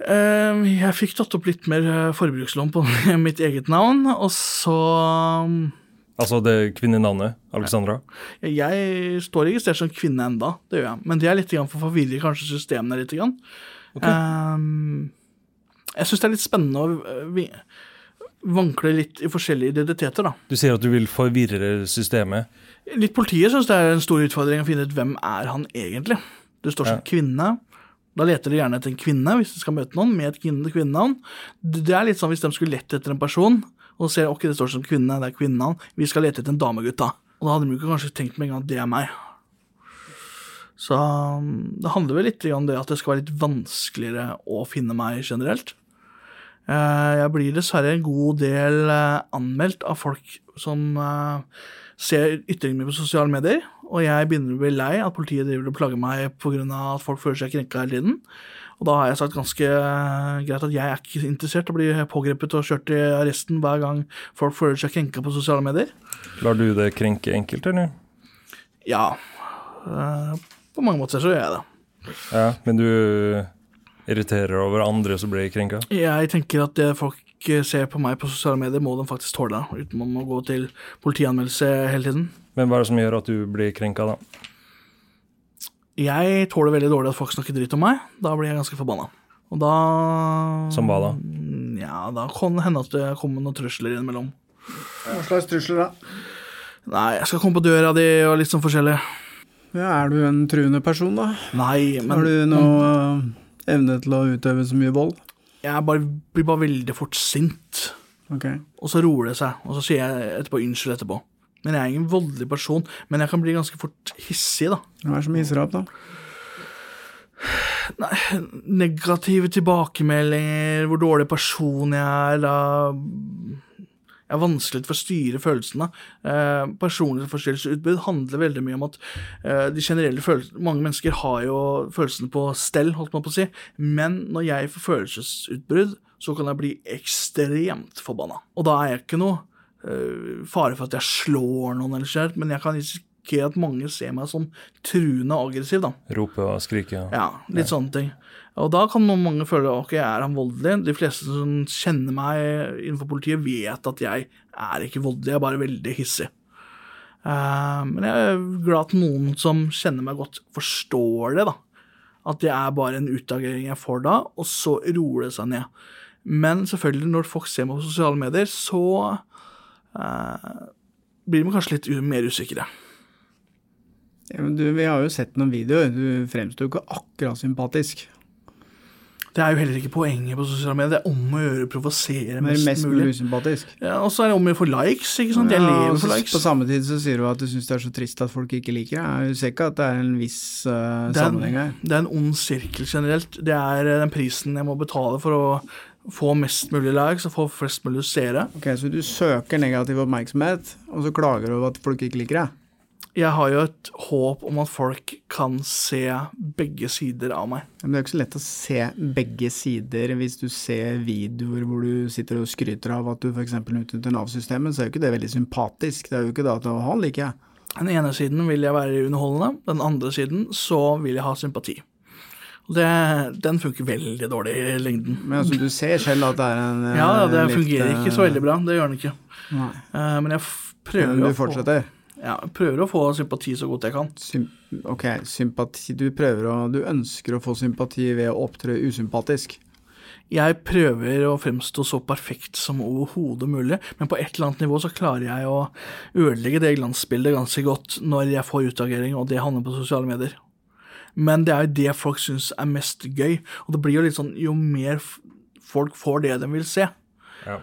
Eh, Jeg fikk tatt opp litt mer eh, forbrukslån på mitt eget navn, og så mm, Altså det kvinnenavnet? Alexandra? Jeg står registrert som kvinne enda, det gjør jeg. Men det er litt for å forvirre kanskje systemene litt. Grann. Ehm, jeg syns det er litt spennende å øh, vankle litt i forskjellige identiteter, da. Du sier at du vil forvirre systemet. Litt politiet syns det er en stor utfordring å finne ut hvem er han egentlig. Det står som Ja. kvinne. Da leter de gjerne etter en kvinne hvis de skal møte noen med et kvinne- kvinnenavn. Det er litt sånn hvis de skulle lett etter en person, og ser ok, det står som kvinne, det er kvinnenavn, vi skal lete etter en damegutt, da. Og da hadde de ikke kanskje tenkt med en gang at det er meg. Så um, det handler vel litt om det at det skal være litt vanskeligere å finne meg generelt. Eh, Jeg blir dessverre en god del eh, anmeldt av folk som eh, ser ytringene mine på sosiale medier, og jeg begynner å bli lei at politiet driver og plager meg pga. at folk føler seg krenka hele tiden. Og da har jeg sagt ganske greit at jeg er ikke interessert i å bli pågrepet og kjørt i arresten hver gang folk føler seg krenka på sosiale medier. Lar du det krenke enkelte, eller? Ja, på mange måter så gjør jeg det. Ja, men du irriterer over andre som blir krenka? Jeg tenker at det folk ser på meg på sosiale medier, må de faktisk tåle, uten man må gå til politianmeldelse hele tiden. Men hva er det som gjør at du blir krenka, da? Jeg tåler veldig dårlig at folk snakker dritt om meg. Da blir jeg ganske forbanna. Og da Som hva da? Ja, da kan det hende at det kommer noen trusler innimellom. Hva slags trusler da? Nei, jeg skal komme på døra di og litt sånn forskjellig. Ja, er du en truende person, da? Nei, men Har du noe evne til å utøve så mye vold? Jeg bare, blir bare veldig fort sint. Ok. Og så roer det seg, og så sier jeg etterpå unnskyld etterpå. Men jeg er ingen voldelig person, men jeg kan bli ganske fort hissig, da. Hva er det som hisser opp, da? Nei, negative tilbakemeldinger, hvor dårlig person jeg er, da Jeg har vanskelig for å styre følelsene. Eh, Personlighetsforstyrrelsesutbrudd handler veldig mye om at eh, de generelle følelsene Mange mennesker har jo følelsene på stell, holdt man på å si, men når jeg får følelsesutbrudd, så kan jeg bli ekstremt forbanna. Og da er jeg ikke noe eh, fare for at jeg slår noen, eller skjer, men jeg kan risikere at mange ser meg som truende og aggressiv. da. Rope og skrike? Ja, litt sånne ting. Og da kan mange føle ok, er han voldelig? De fleste som kjenner meg innenfor politiet, vet at jeg er ikke voldelig, jeg er bare veldig hissig. Uh, men jeg er glad at noen som kjenner meg godt, forstår det, da. At det er bare en utagering jeg får da, og så roer det seg ned. Men selvfølgelig, når folk ser meg på sosiale medier, så uh, blir de kanskje litt mer usikre. Ja, du, vi har jo sett noen videoer. Du fremstår jo ikke akkurat sympatisk. Det er jo heller ikke poenget på sosiale medier. Det er om å gjøre å provosere mest, mest mulig usympatisk. Ja, og så er det om å gjøre få likes, ikke sant. Jeg Ja, lever for likes. På samme tid så sier du at du syns det er så trist at folk ikke liker deg. Du ser ikke at det er en viss uh, Det er, sammenheng her. det er en ond sirkel generelt. Det er eh, den prisen jeg må betale for å få mest mulig likes og få flest mulig seere. Ok, Så du søker negativ oppmerksomhet, og så klager du over at folk ikke liker deg? Jeg har jo et håp om at folk kan se begge sider av meg. Men det er jo ikke så lett å se begge sider hvis du ser videoer hvor du sitter og skryter av at du f.eks. utnytter Nav-systemet, så er jo ikke det veldig sympatisk. Det er jo ikke det at «Å, han liker jeg. Den ene siden vil jeg være underholdende, den andre siden så vil jeg ha sympati. Det, den funker veldig dårlig i lengden. Men altså, du ser selv at det er en eh, Ja, det litt, fungerer ikke så eh, veldig bra. Det gjør den ikke. Nei. Eh, Men jeg prøver, Men du å fortsetter? Ja, jeg prøver å få sympati så godt jeg kan. Sym ok, sympati Du prøver å Du ønsker å få sympati ved å opptre usympatisk. Jeg prøver å fremstå så perfekt som overhodet mulig, men på et eller annet nivå så klarer jeg å ødelegge det glansbildet ganske godt når jeg får utagering, og det handler på sosiale medier. Men det er jo det folk syns er mest gøy, og det blir jo litt sånn jo mer folk får det de vil se. Ja,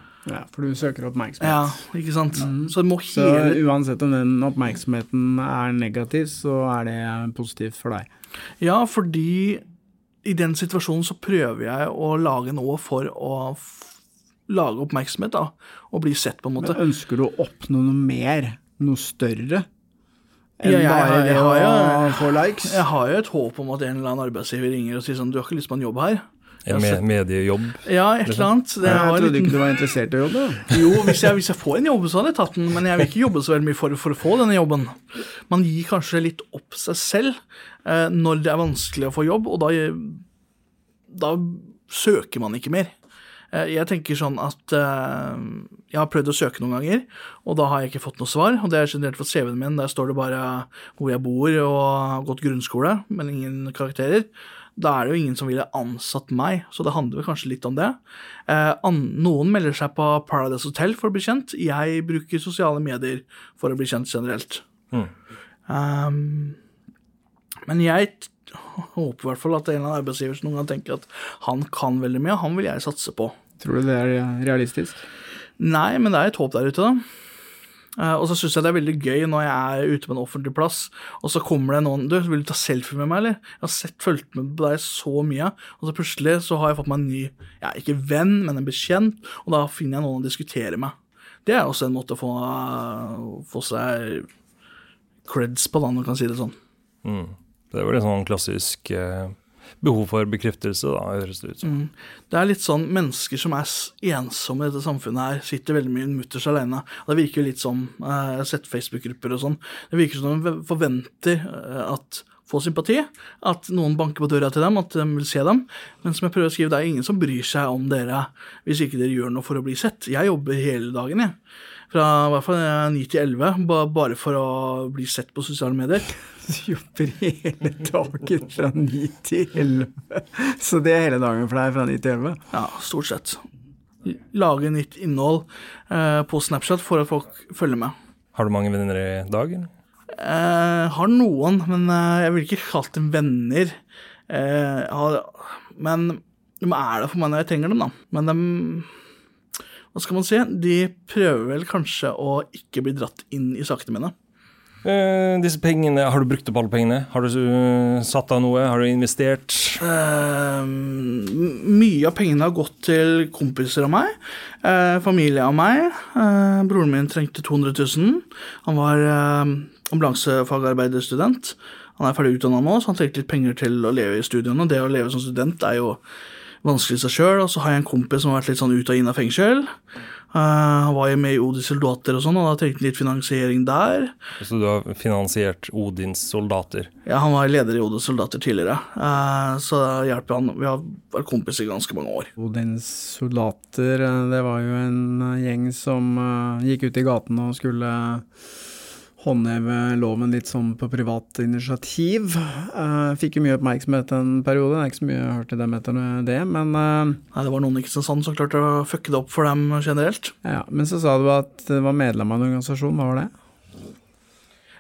for du søker oppmerksomhet. Ja, ikke sant? Så det må Så uansett om den oppmerksomheten er negativ, så er det positivt for deg. Ja, fordi i den situasjonen så prøver jeg å lage noe for å lage oppmerksomhet, da, og bli sett, på en måte. Men ønsker du å oppnå noe mer? Noe større? Enn Ja, bare det å få likes? Jeg har jo et håp om at en eller annen arbeidsgiver ringer og sier sånn Du har ikke lyst på en jobb her? En me mediejobb. Ja, et eller annet. Det Jeg trodde liten- ikke du var interessert i å jobbe. Jo, hvis jeg, hvis jeg får en jobb, så hadde jeg tatt den, men jeg vil ikke jobbe så veldig mye for, for å få denne jobben. Man gir kanskje litt opp seg selv eh, når det er vanskelig å få jobb, og da, da søker man ikke mer. Eh, jeg tenker sånn at eh, jeg har prøvd å søke noen ganger, og da har jeg ikke fått noe svar. Og det er generelt for CV-en min. Der står det bare hvor jeg bor og har gått grunnskole, men ingen karakterer. Da er det jo ingen som ville ansatt meg, så det handler vel kanskje litt om det. Eh, an, noen melder seg på Paradise Hotel for å bli kjent. Jeg bruker sosiale medier for å bli kjent generelt. Um, men jeg t- håper i hvert fall at en eller annen arbeidsgiver som noen gang tenker at han kan veldig mye, han vil jeg satse på. Tror du det er realistisk? Nei, men det er et håp der ute, da. Eh, og så syns jeg det er veldig gøy når jeg er ute på en offentlig plass, og så kommer det noen Du, vil du ta selfie med meg, eller? Jeg har sett, fulgt med på deg så mye, og så plutselig så har jeg fått meg en ny Ja, ikke venn, men en bekjent, og da finner jeg noen å diskutere med. Det er også en måte å få, få seg creds på, da, når man kan si det sånn. Mm. Det vel en sånn klassisk eh, behov for bekreftelse, da, høres det ut som. Mm. Det er litt sånn mennesker som er ensomme i dette samfunnet her, sitter veldig mye mutters alene. Og Det virker jo litt som eh, Jeg har sett Facebook-grupper og sånn. Det virker som de forventer eh, at få sympati. At noen banker på døra til dem, at de vil se dem. Men som jeg prøver å skrive, det er ingen som bryr seg om dere hvis ikke dere gjør noe for å bli sett. Jeg jobber hele dagen, jeg. Fra i hvert fall eh, 9 til 11, bare for å bli sett på sosiale medier. Jobber hele dagen fra ni til 11. Så det er hele dagen for deg fra ni til 11? Ja, stort sett. Lage nytt innhold eh, på Snapchat for at folk følger med. Har du mange venner i dag? eller? Eh, har noen, men eh, jeg vil ikke kalt dem venner. Eh, har, men de er der for meg når jeg trenger dem, da. Men de Hva skal man si? De prøver vel kanskje å ikke bli dratt inn i sakene mine. Eh, disse pengene, Har du brukt opp alle pengene? Har du uh, satt av noe? Har du investert? Uh, mye av pengene har gått til kompiser av meg, eh, familie av meg. Broren min trengte 200 000. Han var eh, ambulansefagarbeiderstudent. Han er ferdig utdanna nå, så han trengte litt penger til å leve i studiene. Det å leve som student er jo vanskelig i seg sjøl. Og så har jeg en kompis som har vært litt sånn ut og inn av fengsel. Eh, han var jo med i Odins soldater og sånn, og da trengte han litt finansiering der. Så du har finansiert Odins soldater? Ja, Han var leder i Odins soldater tidligere, eh, så da hjelper han. Vi har vært kompiser i ganske mange år. Odins soldater, eh, det var jo en gjeng som gikk ut i gatene og skulle håndheve loven litt sånn på privat initiativ. Uh, fikk jo mye oppmerksomhet en periode, det er ikke så mye jeg har hørt til dem etter det, men uh, Nei, Det var noen i Kristiansand som klarte å fucke det opp for dem generelt. ja, Men så sa du at det var medlem av en organisasjon, hva var det?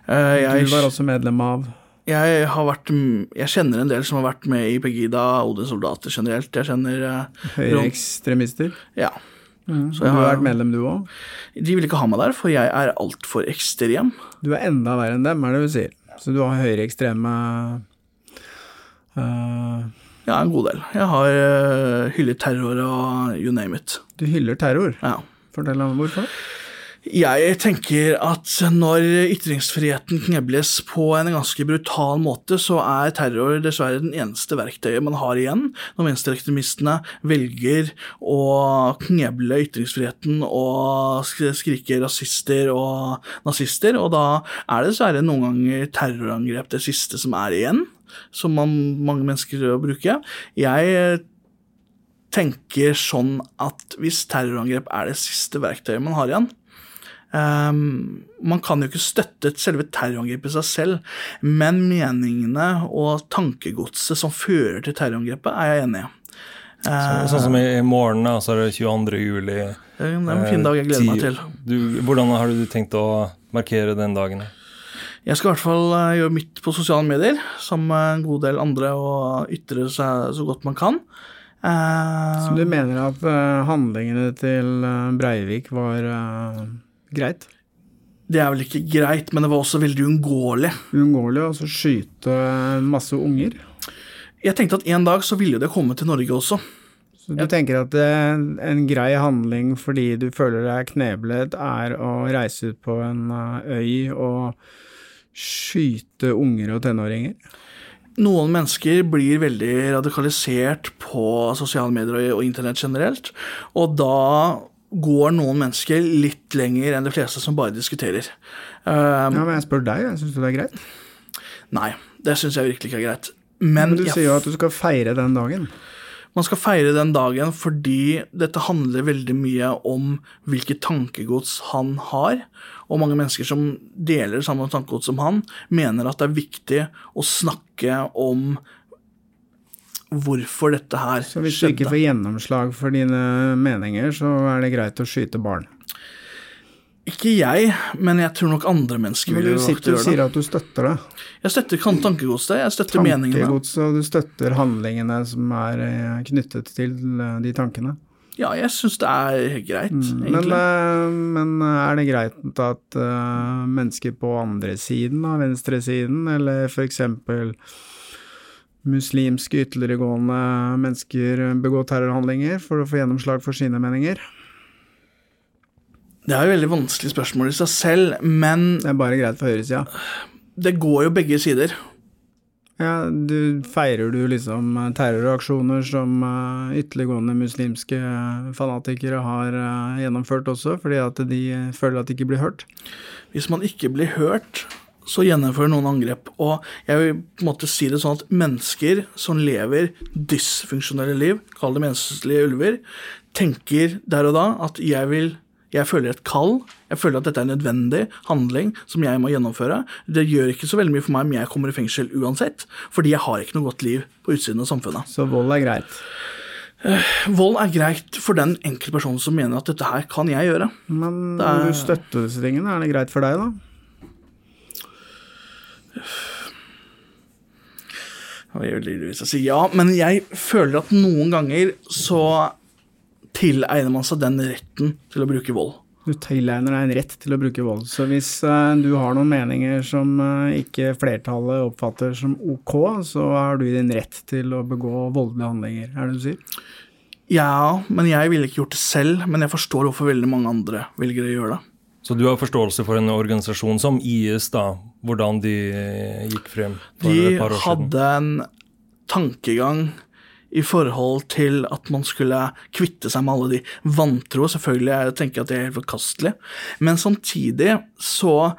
Uh, jeg, Du var også medlem av jeg, har vært, jeg kjenner en del som har vært med i Pegida, Odins soldater generelt. Jeg kjenner høyreekstremister. Ja. Mm. Så jeg har har- vært medlem, du òg? De vil ikke ha meg der, for jeg er altfor ekstrem. Du er enda verre enn dem, er det du sier. Så du har høyreekstreme uh, Ja, en god del. Jeg har uh, hyllet terror og you name it. Du hyller terror. Ja. Fortell om hvorfor. Jeg tenker at når ytringsfriheten knebles på en ganske brutal måte, så er terror dessverre den eneste verktøyet man har igjen når venstreekstremistene velger å kneble ytringsfriheten og skrike rasister og nazister, og da er det dessverre noen ganger terrorangrep det siste som er igjen, som man, mange mennesker å bruke. Jeg tenker sånn at hvis terrorangrep er det siste verktøyet man har igjen, Ehm, man kan jo ikke støtte selve terrorangrepet i seg selv, men meningene og tankegodset som fører til terrorangrepet, er jeg enig i. Så, sånn som i, i morgen, da, så er det 22. juli. Det er en fin dag jeg gleder meg Eh, til. Du, hvordan har du tenkt å markere den dagen? Jeg skal i hvert fall eh, gjøre mitt på sosiale medier, sammen med en god del andre, og ytre seg så godt man kan. Eh, Så du mener at eh, handlingene til eh, Breivik var eh, greit? det er vel ikke greit, men det var også veldig uunngåelig. Uunngåelig å så skyte masse unger? Jeg tenkte at en dag så ville det komme til Norge også. Så du tenker at eh, en grei handling fordi du føler deg kneblet, er å reise ut på en eh, øy og skyte unger og tenåringer? Noen mennesker blir veldig radikalisert på sosiale medier og internett generelt, og da går noen mennesker litt lenger enn de fleste som bare diskuterer. Um, Ja, men jeg spør deg, jeg du det er greit? Nei, det syns jeg virkelig ikke er greit. Men, Men du jeg- sier jo at du skal feire den dagen. man skal feire den dagen fordi dette handler veldig mye om hvilket tankegods han har. Og mange mennesker som deler samme tankegods som han, mener at det er viktig å snakke om hvorfor dette her skjedde. Så hvis du ikke får gjennomslag for dine meninger, så er det greit å skyte barn. Ikke jeg, men jeg tror nok andre mennesker Men vil du gjøre det. Men du sier at du støtter det. Jeg støtter tankegodset, jeg støtter meningene. Tankegods, og du støtter handlingene som er eh, knyttet til eh, de tankene. Ja, jeg syns det er greit, mm, egentlig. Men, men er det greit at uh, mennesker på andre siden av venstresiden, eller f.eks. muslimske ytterliggående mennesker begå terrorhandlinger for å få gjennomslag for sine meninger? Det er jo veldig vanskelig spørsmål i seg selv, men Det er bare greit for høyresida. det går jo begge sider. Ja, du feirer du liksom eh, terroraksjoner som eh, ytterliggående muslimske eh, fanatikere har gjennomført også, fordi at de føler at de ikke blir hørt? Hvis man ikke blir hørt, så gjennomfører noen angrep. Og jeg vil på en måte si det sånn at mennesker som lever dysfunksjonelle liv, kall det menneskelige ulver, tenker der og da at jeg vil jeg føler et kall. Jeg føler at dette er en nødvendig handling som jeg må gjennomføre. Det gjør ikke så veldig mye for meg om jeg kommer i fengsel uansett, fordi jeg har ikke noe godt liv på utsiden av samfunnet. Så vold er greit. Vold er greit for den enkelte personen som mener at dette her kan jeg gjøre. Men når du støtter disse tingene, er det greit for deg, da? Det gjør lyst til å ja, men jeg føler at noen ganger så tilegner man seg den retten til å bruke vold. Du tilegner deg en rett til å bruke vold. Så hvis uh, du har noen meninger som uh, ikke flertallet oppfatter som ok, så har du din rett til å begå voldelige handlinger, er det du sier? Ja, men jeg ville ikke gjort det selv, men jeg forstår hvorfor veldig mange andre velger å gjøre det. Så du har forståelse for en organisasjon som IS, da, hvordan de eh, gikk frem for De et par år siden? hadde en tankegang i forhold til at man skulle kvitte seg med alle de vantro. Selvfølgelig jeg tenker at det er helt forkastelig, men samtidig så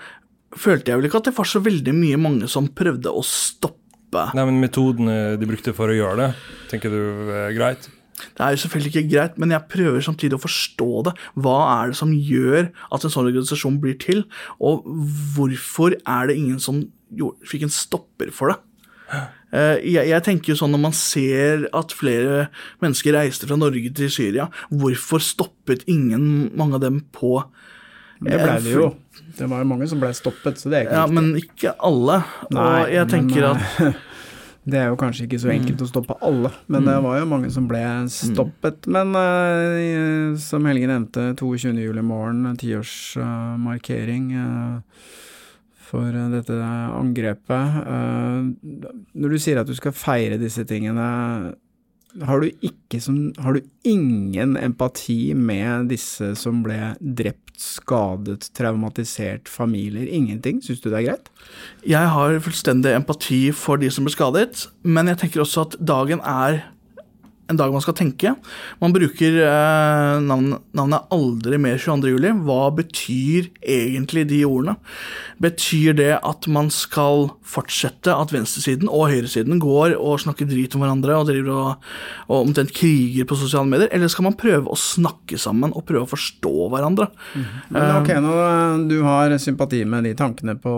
følte jeg vel ikke at det var så veldig mye mange som prøvde å stoppe. Nei, men metodene de brukte for å gjøre det, tenker du er greit? Det er jo selvfølgelig ikke greit, men jeg prøver samtidig å forstå det. Hva er det som gjør at en sånn organisasjon blir til, og hvorfor er det ingen som fikk en stopper for det? Eh, Jeg, tenker jo sånn Når man ser at flere mennesker reiste fra Norge til Syria, hvorfor stoppet ingen mange av dem på Det ble det jo. Det var jo mange som ble stoppet, så det er ikke Ja, men ikke alle. Nei, og jeg tenker men, at eh, Det er jo kanskje ikke så enkelt å stoppe alle, men det var jo mange som ble stoppet. Men uh, som Helge nevnte, 22. juli morgen, tiårsmarkering uh, for eh, dette angrepet. Eh, når du sier at du skal feire disse tingene, har du, ikke som, har du ingen empati med disse som ble drept, skadet, traumatisert, familier? Ingenting? Syns du det er greit? Jeg har fullstendig empati for de som ble skadet, men jeg tenker også at dagen er en dag man skal tenke. Man bruker eh, navnet, navnet aldri mer 22. juli. Hva betyr egentlig de ordene? Betyr det at man skal fortsette at venstresiden og høyresiden går og snakker drit om hverandre og driver og, og omtrent kriger på sosiale medier, eller skal man prøve å snakke sammen og prøve å forstå hverandre? Men ok, nå eh, du har sympati med de tankene på,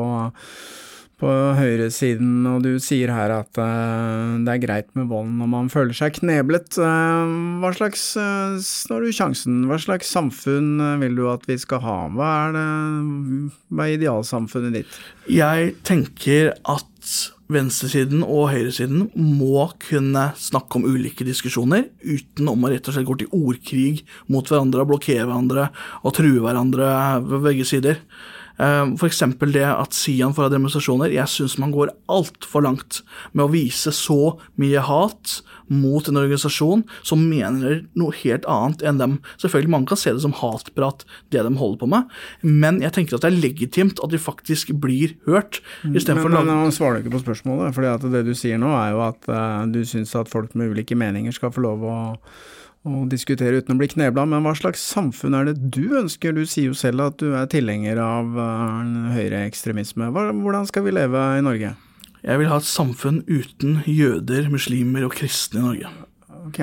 på høyresiden, og du sier her at eh, det er greit med vold når man føler seg kneblet. Eh, hva slags, når nå du sjansen, hva slags samfunn eh, vil du at vi skal ha? Hva er, det, hva er idealsamfunnet ditt? Jeg tenker at venstresiden og høyresiden må kunne snakke om ulike diskusjoner uten om å rett og slett gå til ordkrig mot hverandre, blokkere hverandre og true hverandre ved begge sider. Eh, eksempel det at Sian får ha demonstrasjoner. Jeg syns man går altfor langt med å vise så mye hat mot en organisasjon som mener noe helt annet enn dem. Selvfølgelig, man kan se det som hatprat, det de holder på med, men jeg tenker at det er legitimt at de faktisk blir hørt. Men, men nå svarer ikke på spørsmålet, for det du sier nå er jo at uh, du syns at folk med ulike meninger skal få lov å, å diskutere uten å bli knebla, men hva slags samfunn er det du ønsker? Du sier jo selv at du er tilhenger av uh, høyreekstremisme. Hva- Hvordan skal vi leve i Norge? Jeg vil ha et samfunn uten jøder, muslimer og kristne i Norge. Ok,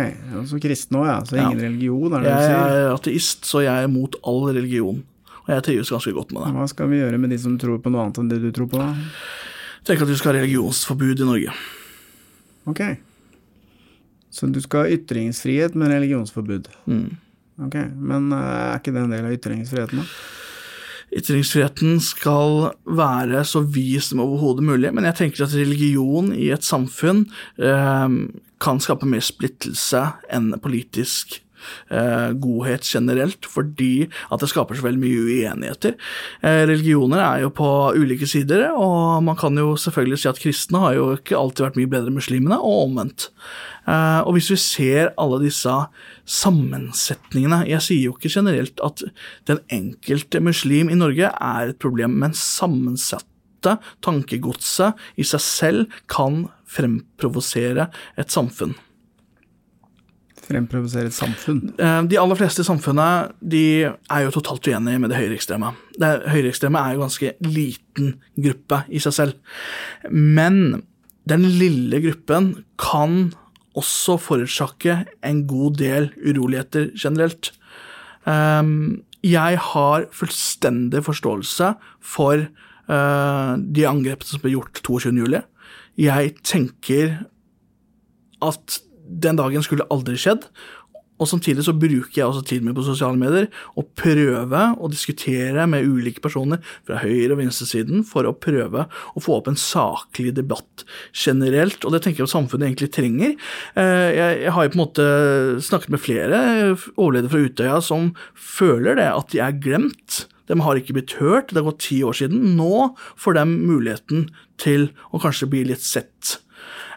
Så kristne òg, ja. Så Ja. ingen religion, er det jeg, du Jeg er ateist, så jeg er mot all religion. Og jeg trives ganske godt med det. Hva skal vi gjøre med de som tror på noe annet enn det du tror på? Jeg tenker at vi skal ha religionsforbud i Norge. Ok. Så du skal ha ytringsfrihet med religionsforbud? Mm. Ok, Men eh, er ikke det en del av ytringsfriheten, da? Ytringsfriheten skal være så vid som overhodet mulig, men jeg tenker at religion i et samfunn eh, kan skape mer splittelse enn politisk eh, godhet generelt, fordi at det skaper så veldig mye uenigheter. Eh, religioner er jo på ulike sider, og man kan jo selvfølgelig si at kristne har jo ikke alltid vært mye bedre enn muslimene, og omvendt. Eh, og hvis vi ser alle disse sammensetningene Jeg sier jo ikke generelt at den enkelte muslim i Norge er et problem, men sammensatte tankegodset i seg selv kan fremprovosere et samfunn. Fremprovosere et samfunn? Eh, De aller fleste samfunnene de er jo totalt uenige med det høyreekstreme. Det høyreekstreme er jo ganske liten gruppe i seg selv. Men den lille gruppen kan også forårsake en god del uroligheter generelt. Ehm, Jeg har fullstendig forståelse for eh, de angrepene som ble gjort 22.07. Jeg tenker at den dagen skulle aldri skjedd. Og samtidig så bruker jeg også tiden min på sosiale medier og prøve å diskutere med ulike personer fra høyre- og venstresiden for å prøve å få opp en saklig debatt generelt, og det tenker jeg at samfunnet egentlig trenger. Eh, Jeg, har jo på en måte snakket med flere overledere fra Utøya som føler det, at de er glemt. De har ikke blitt hørt, det har gått ti år siden. Nå får de muligheten til å kanskje bli litt sett.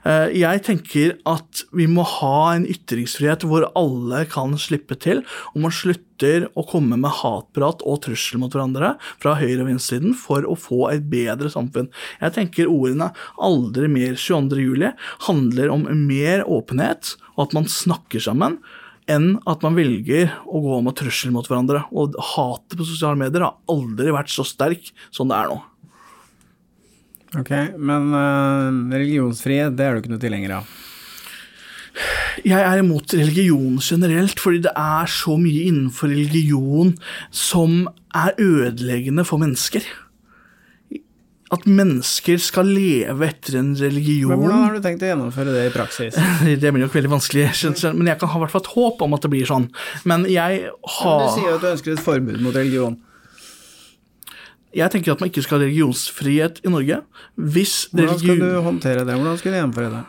Eh, Jeg tenker at vi må ha en ytringsfrihet hvor alle kan slippe til, og man slutter å komme med hatprat og trussel mot hverandre fra høyre- og venstresiden for å få et bedre samfunn. Jeg tenker ordene 'aldri mer 22. juli' handler om mer åpenhet, og at man snakker sammen, enn at man velger å gå med trussel mot hverandre. Og hatet på sosiale medier har aldri vært så sterk som det er nå. Ok, men uh, religionsfrihet, det er du ikke noe tilhenger av? Jeg er imot religion generelt, fordi det er så mye innenfor religion som er ødeleggende for mennesker. At mennesker skal leve etter en religion Men hvordan har du tenkt å gjennomføre det i praksis? Det blir nok veldig vanskelig, men jeg kan ha i hvert fall et håp om at det blir sånn. Men jeg Du sier jo at du ønsker et forbud mot religion. Jeg tenker at man ikke skal ha religionsfrihet i Norge. Hvis Hvordan skal du håndtere det? Hvordan skal du gjennomføre det?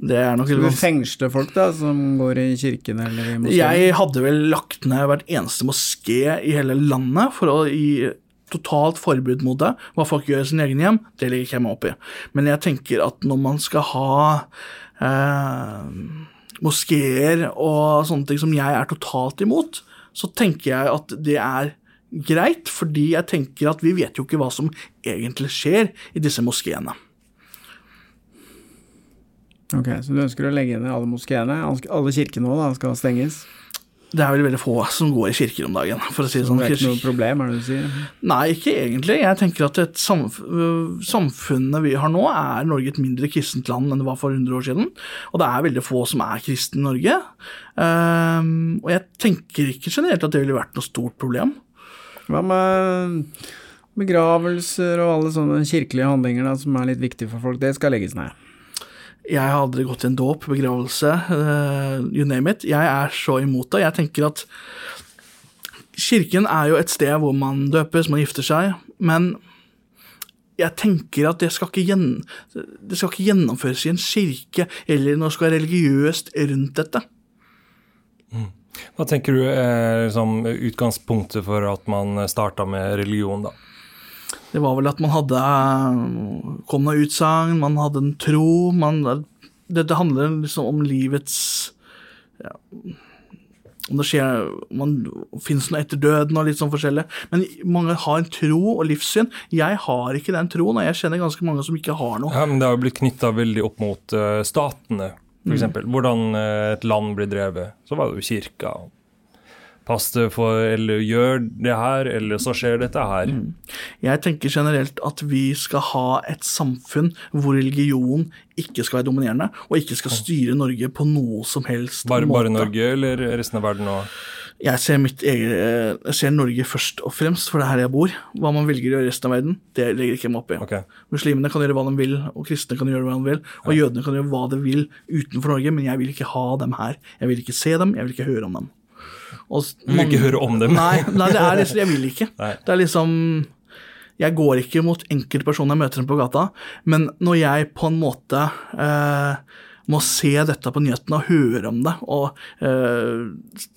Det er nok Skal du fengsle folk da, som går i kirken eller i moskeen? Jeg hadde vel lagt ned hvert eneste moské i hele landet for å gi totalt forbud mot det. Hva folk gjør i sin egen hjem, det legger ikke jeg meg opp i. Men jeg tenker at når man skal ha eh, moskeer og sånne ting som jeg er totalt imot, så tenker jeg at det er greit, fordi jeg tenker at vi vet jo ikke hva som egentlig skjer i disse moskeene. Ok, Så du ønsker å legge ned alle moskeene? Alle kirkene da, skal stenges? Det er vel veldig få som går i kirker om dagen, for å si det sånn. Det er ikke noe problem, er det du sier? Nei, ikke egentlig. Jeg tenker at et samf øh, samfunnet vi har nå, er Norge et mindre kristent land enn det var for 100 år siden. Og det er veldig få som er kristne i Norge. Um, og jeg tenker ikke generelt at det ville vært noe stort problem. Hva med begravelser og alle sånne kirkelige handlinger da, som er litt viktige for folk? Det skal legges ned. Jeg har aldri gått i en dåp, begravelse, uh, you name it. Jeg er så imot det. Jeg tenker at Kirken er jo et sted hvor man døpes, man gifter seg, men jeg tenker at det skal det skal ikke gjennomføres i en kirke, eller noe skal være religiøst rundt dette. Hva tenker du er liksom, utgangspunktet for at man starta med religion, da? Det var vel at man hadde kom noen utsagn, man hadde en tro man, det, det handler liksom om livets ja, Om det skjer man, fins noe etter døden og litt sånn forskjellig. Men mange har en tro og livssyn. Jeg har ikke den troen, og jeg kjenner ganske mange som ikke har noe. Ja, men Det har jo blitt knytta veldig opp mot uh, statene, f.eks. Mm. Hvordan uh, et land blir drevet. Så var det jo kirka. Pass deg for Eller gjør det her, eller så skjer dette her. Mm. Jeg tenker generelt at vi skal ha et samfunn hvor religion ikke skal være dominerende, og ikke skal styre Norge på noe som helst Bare, måte. bare Norge, eller resten av verden òg? Jeg ser, mitt eget, jeg ser Norge først og fremst, for det er her jeg bor. Hva man velger å gjøre i resten av verden, det legger ikke jeg meg opp i. Okay. Muslimene kan gjøre hva de vil, og kristne kan gjøre hva de vil, og jødene kan gjøre hva de vil utenfor Norge, men jeg vil ikke ha dem her. Jeg vil ikke se dem, jeg vil ikke høre om dem. Og Du vil ikke høre om dem? Nei, nei det er liksom, jeg vil ikke. Nei. Det er liksom Jeg går ikke mot enkeltpersoner jeg møter dem på gata, men når jeg på en måte eh, må se dette på nyhetene og høre om det, og eh,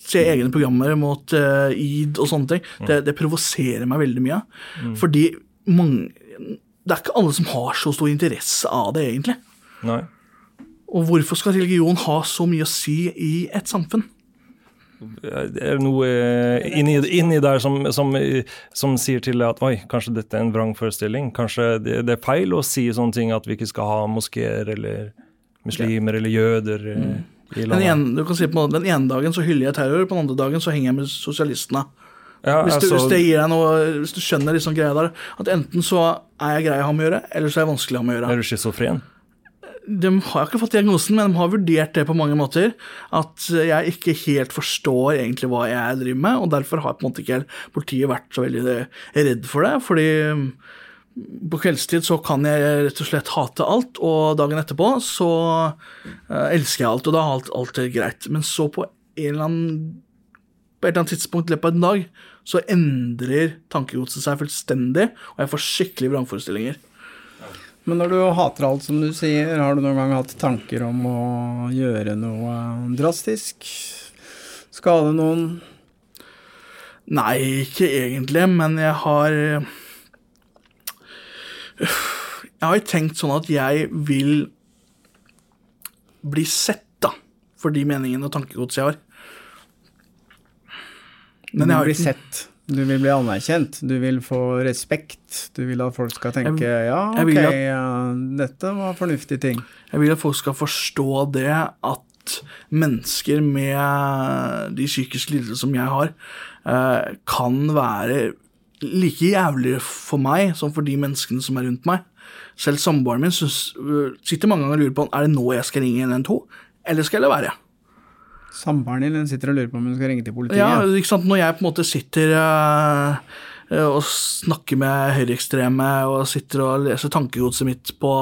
se egne programmer mot eh, id og sånne ting, det, det provoserer meg veldig mye. Mm. Fordi mange Det er ikke alle som har så stor interesse av det, egentlig. Nei. Og hvorfor skal religion ha så mye å si i et samfunn? Det er noe eh, inni, inni der som, som, som sier til deg at oi, kanskje dette er en vrangforestilling. Kanskje det, det er feil å si sånne ting at vi ikke skal ha moskeer eller muslimer eller jøder Mm. i Den landet. ene, du kan si på en måte, den ene dagen så hyller jeg terror, på den andre dagen så henger jeg med sosialistene. Ja, hvis, du, altså- hvis det gir deg noe, hvis du skjønner liksom greia der, at enten så er jeg grei å ha med å gjøre, eller så er jeg vanskelig å ha med å gjøre. Er du schizofren? De har ikke fått diagnosen, men de har vurdert det på mange måter. At jeg ikke helt forstår egentlig hva jeg driver med, og derfor har på en måte ikke politiet vært så veldig redd for det. Fordi på kveldstid så kan jeg rett og slett hate alt, og dagen etterpå så eh, elsker jeg alt, og da er alt, alt er greit. Men så på annen på et eller annet tidspunkt i løpet av en dag så endrer tankegodset seg fullstendig, og jeg får skikkelig vrangforestillinger. Men når du hater alt som du sier, har du noen gang hatt tanker om å gjøre noe drastisk? Skade noen? Nei, ikke egentlig, men jeg har Jeg har tenkt sånn at jeg vil bli sett, da, for de meningene og tankegodset jeg har. Men jeg har ikke... bli sett. Du vil bli anerkjent. Du vil få respekt. Du vil at folk skal tenke Jeg- ja, ok, at- ja, dette var fornuftige ting. Jeg vil at folk skal forstå det at mennesker med de psykiske lidelsene som jeg har, eh, kan være like jævlige for meg som for de menneskene som er rundt meg. Selv samboeren min synes, sitter mange ganger og lurer på er det nå jeg skal ringe 112, eller skal jeg la være. Samboeren din sitter og lurer på om hun skal ringe til politiet. Ja, ikke sant? Når jeg på en måte sitter eh, og snakker med høyreekstreme og sitter og leser tankegodset mitt på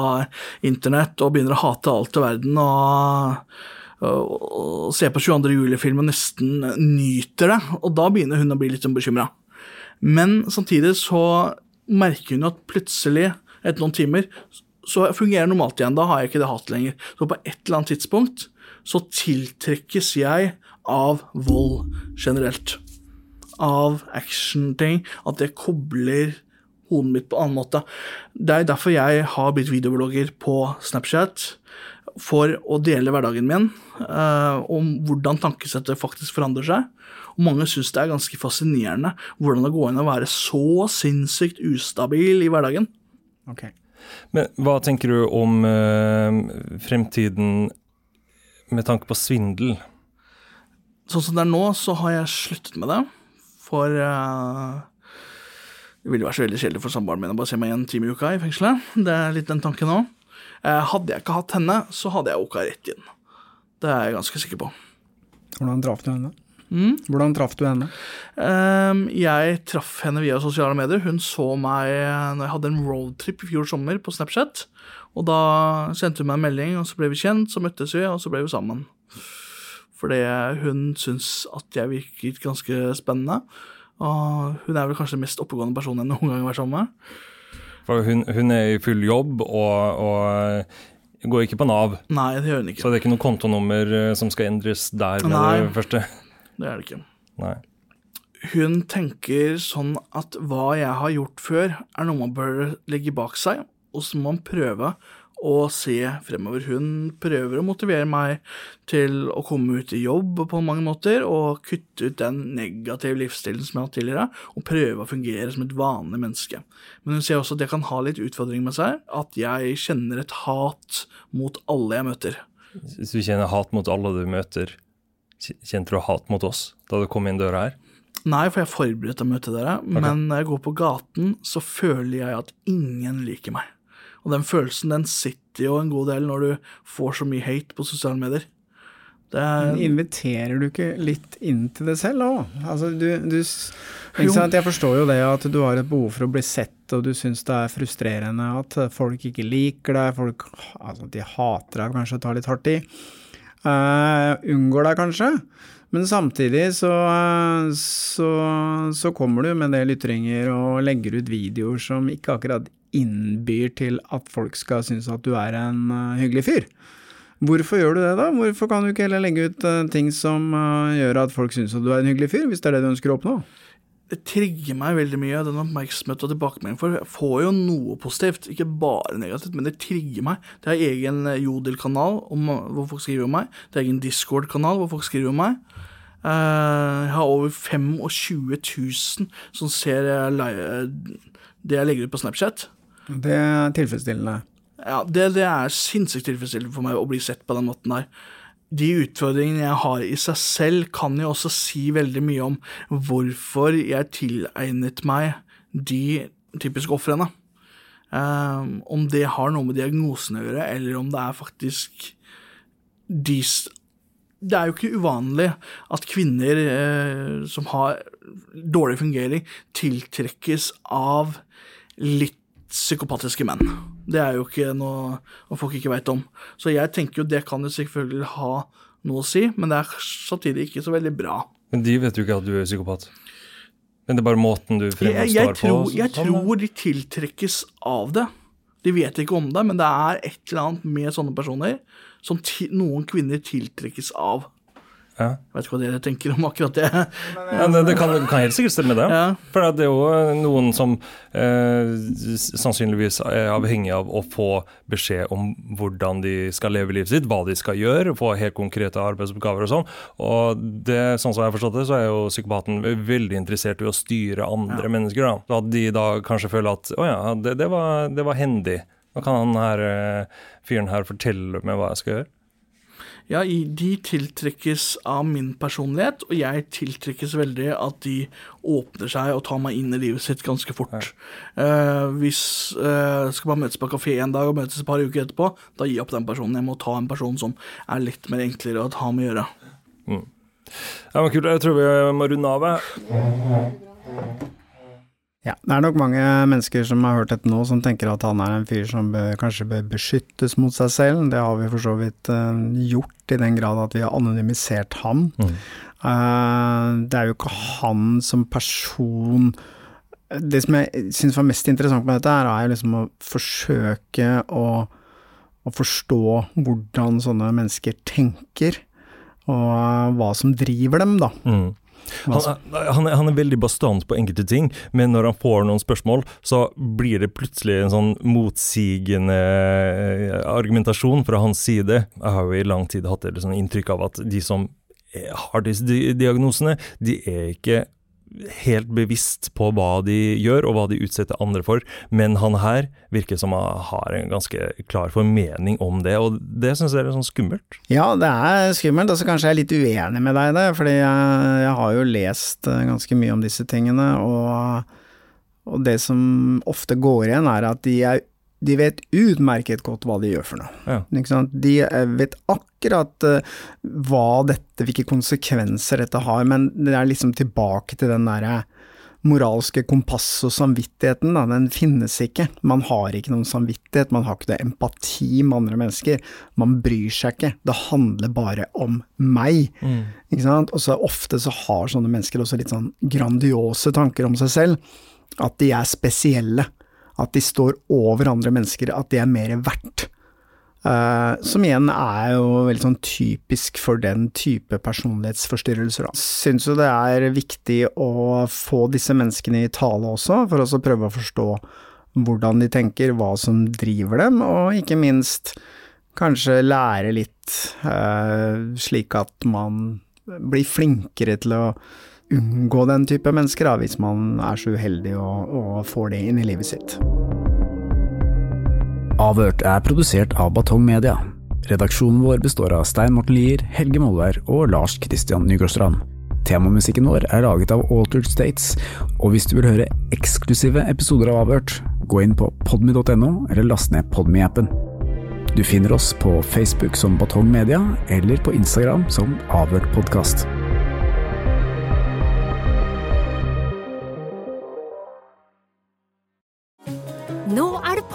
internett og begynner å hate alt i verden og, og, og ser på 22. juli-film og nesten nyter det, og da begynner hun å bli litt bekymra. Men samtidig så merker hun at plutselig, etter noen timer, så fungerer normalt igjen. Da har jeg ikke det hatet lenger. Så på et eller annet tidspunkt så tiltrekkes jeg av vold generelt. Av actionting. At det kobler hodet mitt på en annen måte. Det er derfor jeg har blitt videoblogger på Snapchat. For å dele hverdagen min, eh, om hvordan tankesettet faktisk forandrer seg. Og mange syns det er ganske fascinerende hvordan det går inn å være så sinnssykt ustabil i hverdagen. Okay. Men hva tenker du om eh, fremtiden med tanke på svindel? Sånn som det er nå, så har jeg sluttet med det. For uh, det ville vært så veldig kjedelig for samboeren min å bare se meg en time i uka i fengselet. Det er litt den tanken nå. Uh, hadde jeg ikke hatt henne, så hadde jeg oka rett inn. Det er jeg ganske sikker på. Hvordan traff du henne? Mm. Hvordan traff du henne? Ehm, jeg traff henne via sosiale medier. Hun så meg når jeg hadde en roadtrip i fjor sommer på Snapchat. Og da sendte hun meg en melding, og så ble vi kjent, så møttes vi, og så ble vi sammen. Fordi hun syns at jeg virket ganske spennende. Og hun er vel kanskje den mest oppegående personen jeg noen gang har vært sammen med. For hun, hun er i full jobb og, og går ikke på Nav. Nei, det gjør hun ikke. Så det er ikke noe kontonummer eh, som skal endres der med Nei. det første? Det er det ikke. Nei. Hun tenker sånn at hva jeg har gjort før, er noe man bør legge bak seg, og så må man prøve å se fremover. Hun prøver å motivere meg til å komme ut i jobb på mange måter, og kutte ut den negative livsstilen som jeg har hatt tidligere, og prøve å fungere som et vanlig menneske. Men hun ser også at jeg kan ha litt utfordringer med seg, at jeg kjenner et hat mot alle jeg møter. Hvis du kjenner hat mot alle du møter, kjente du hat mot oss da du kom inn døra her? Nei, for jeg er forberedt til å møte dere, men når jeg går på gaten, så føler jeg at ingen liker meg. Og den følelsen den sitter jo en god del når du får så mye hate på sosiale medier. Det er, inviterer du ikke litt inn til det selv òg? Altså, du, du? Jeg forstår jo det at du har et behov for å bli sett, og du syns det er frustrerende at folk ikke liker deg, folk altså, de hater deg, kanskje og tar litt hardt i. Uh, unngår deg kanskje, men samtidig så, så, så kommer du med en del ytringer og legger ut videoer som ikke akkurat innbyr til at folk skal synes at du er en eh, hyggelig fyr. Hvorfor gjør du det, da? Hvorfor kan du ikke heller legge ut eh, ting som eh, gjør at folk synes at du er en hyggelig fyr, hvis det er det du ønsker å oppnå? det trigger meg veldig mye, den oppmerksomheten og tilbakemeldingen. For jeg får jo noe positivt, ikke bare negativt, men det trigger meg. Det er egen Jodel-kanal hvor folk skriver om meg. Det er egen Discord-kanal hvor folk skriver om meg. Jeg har over 25 000 som ser det jeg legger ut på Snapchat. Det er tilfredsstillende. Ja, det, det er sinnssykt tilfredsstillende for meg å bli sett på den måten der. De utfordringene jeg har i seg selv, kan jo også si veldig mye om hvorfor jeg tilegnet meg de typiske ofrene. Um, om det har noe med diagnosen å gjøre, eller om det er faktisk de Det er jo ikke uvanlig at kvinner eh, som har dårlig fungering, tiltrekkes av litt psykopatiske menn. Det er jo ikke noe folk ikke veit om. Så jeg tenker jo det kan jo selvfølgelig ha noe å si, men det er samtidig ikke så veldig bra. Men de vet jo ikke at du er psykopat. Men det er bare måten du fremstår jeg, tror, på. jeg sånn, tror de tiltrekkes av det. De vet ikke om det, men det er et eller annet med sånne personer som noen kvinner tiltrekkes av. Ja. Jeg vet ikke hva dere tenker om akkurat det. Ja, det, det kan, kan helt sikkert stemme, det. Ja. For det er jo noen som eh, sannsynligvis er avhengig av å få beskjed om hvordan de skal leve livet sitt, hva de skal gjøre, få helt konkrete arbeidsoppgaver og sånn. Og det, sånn som jeg har forstått det, så er jo psykopaten veldig interessert i å styre andre mennesker. da. Så at de da kanskje føler at å ja, det, det, var, det var hendig. Nå kan han her, eh, fyren her fortelle meg hva jeg skal gjøre. Ja, de tiltrekkes av min personlighet, og jeg tiltrekkes veldig at de åpner seg og tar meg inn i livet sitt ganske fort. Eh, hvis uh, skal man møtes på kafé en dag og møtes et par uker etterpå, da gir jeg opp den personen. Jeg må ta en person som er litt mer enklere å ha med å gjøre. Ja, men kult. Jeg tror vi må runde av. Ja, det er nok mange mennesker som har hørt dette nå, som tenker at han er en fyr som bør, kanskje bør beskyttes mot seg selv. Det har vi for så vidt uh, gjort, i den grad at vi har anonymisert ham. Mm. Uh, det er jo ikke han som person Det som jeg syns var mest interessant med dette, her, er liksom å forsøke å, å forstå hvordan sånne mennesker tenker, og hva som driver dem, da. Mm. Han, han, er, han er veldig bastant på enkelte ting, men når han får noen spørsmål, så blir det plutselig en sånn motsigende eh, argumentasjon fra hans side. Jeg har jo i lang tid hatt et sånn inntrykk av at de som har disse diagnosene, de er ikke helt bevisst på hva de gjør, og hva de utsetter andre for, men han her virker som han har en ganske klar formening om det, og det syns jeg er sånn skummelt. Ja, det er skummelt, og så kanskje jeg er litt uenig med deg i det, fordi jeg, jeg har jo lest eh, ganske mye om disse tingene, og, og det som ofte går igjen er at de, er, de vet utmerket godt hva de gjør for noe. Ja. De eh, vet akkurat eh, hva dette, hvilke konsekvenser dette har, men det er liksom tilbake til den derre moralske kompasset og samvittigheten, da, den finnes ikke. Man har ikke noen samvittighet, man har ikke noe empati med andre mennesker. Man bryr seg ikke. Det handler bare om meg. Ikke sant? Og så ofte så har sånne mennesker også litt sånn grandiose tanker om seg selv. At de er spesielle. At de står over andre mennesker. At de er mer verdt. Uh, som igjen er jo veldig sånn typisk for den type personlighetsforstyrrelser. Da. Syns det er viktig å få disse menneskene i tale også, for å prøve å forstå hvordan de tenker, hva som driver dem, og ikke minst kanskje lære litt, uh, slik at man blir flinkere til å unngå den type mennesker, da, hvis man er så uheldig og, og får det inn i livet sitt. Avhørt er produsert av Batong Media. Redaksjonen vår består av Stein Morten Lier, Helge Molvær og Lars Christian Nygårdstrand. Temamusikken vår er laget av Altered States, og hvis du vil høre eksklusive episoder av Avhørt, gå inn på podmy.no eller last ned Podmy-appen. Du finner oss på Facebook som Batong Media, eller på Instagram som Avhørt podkast.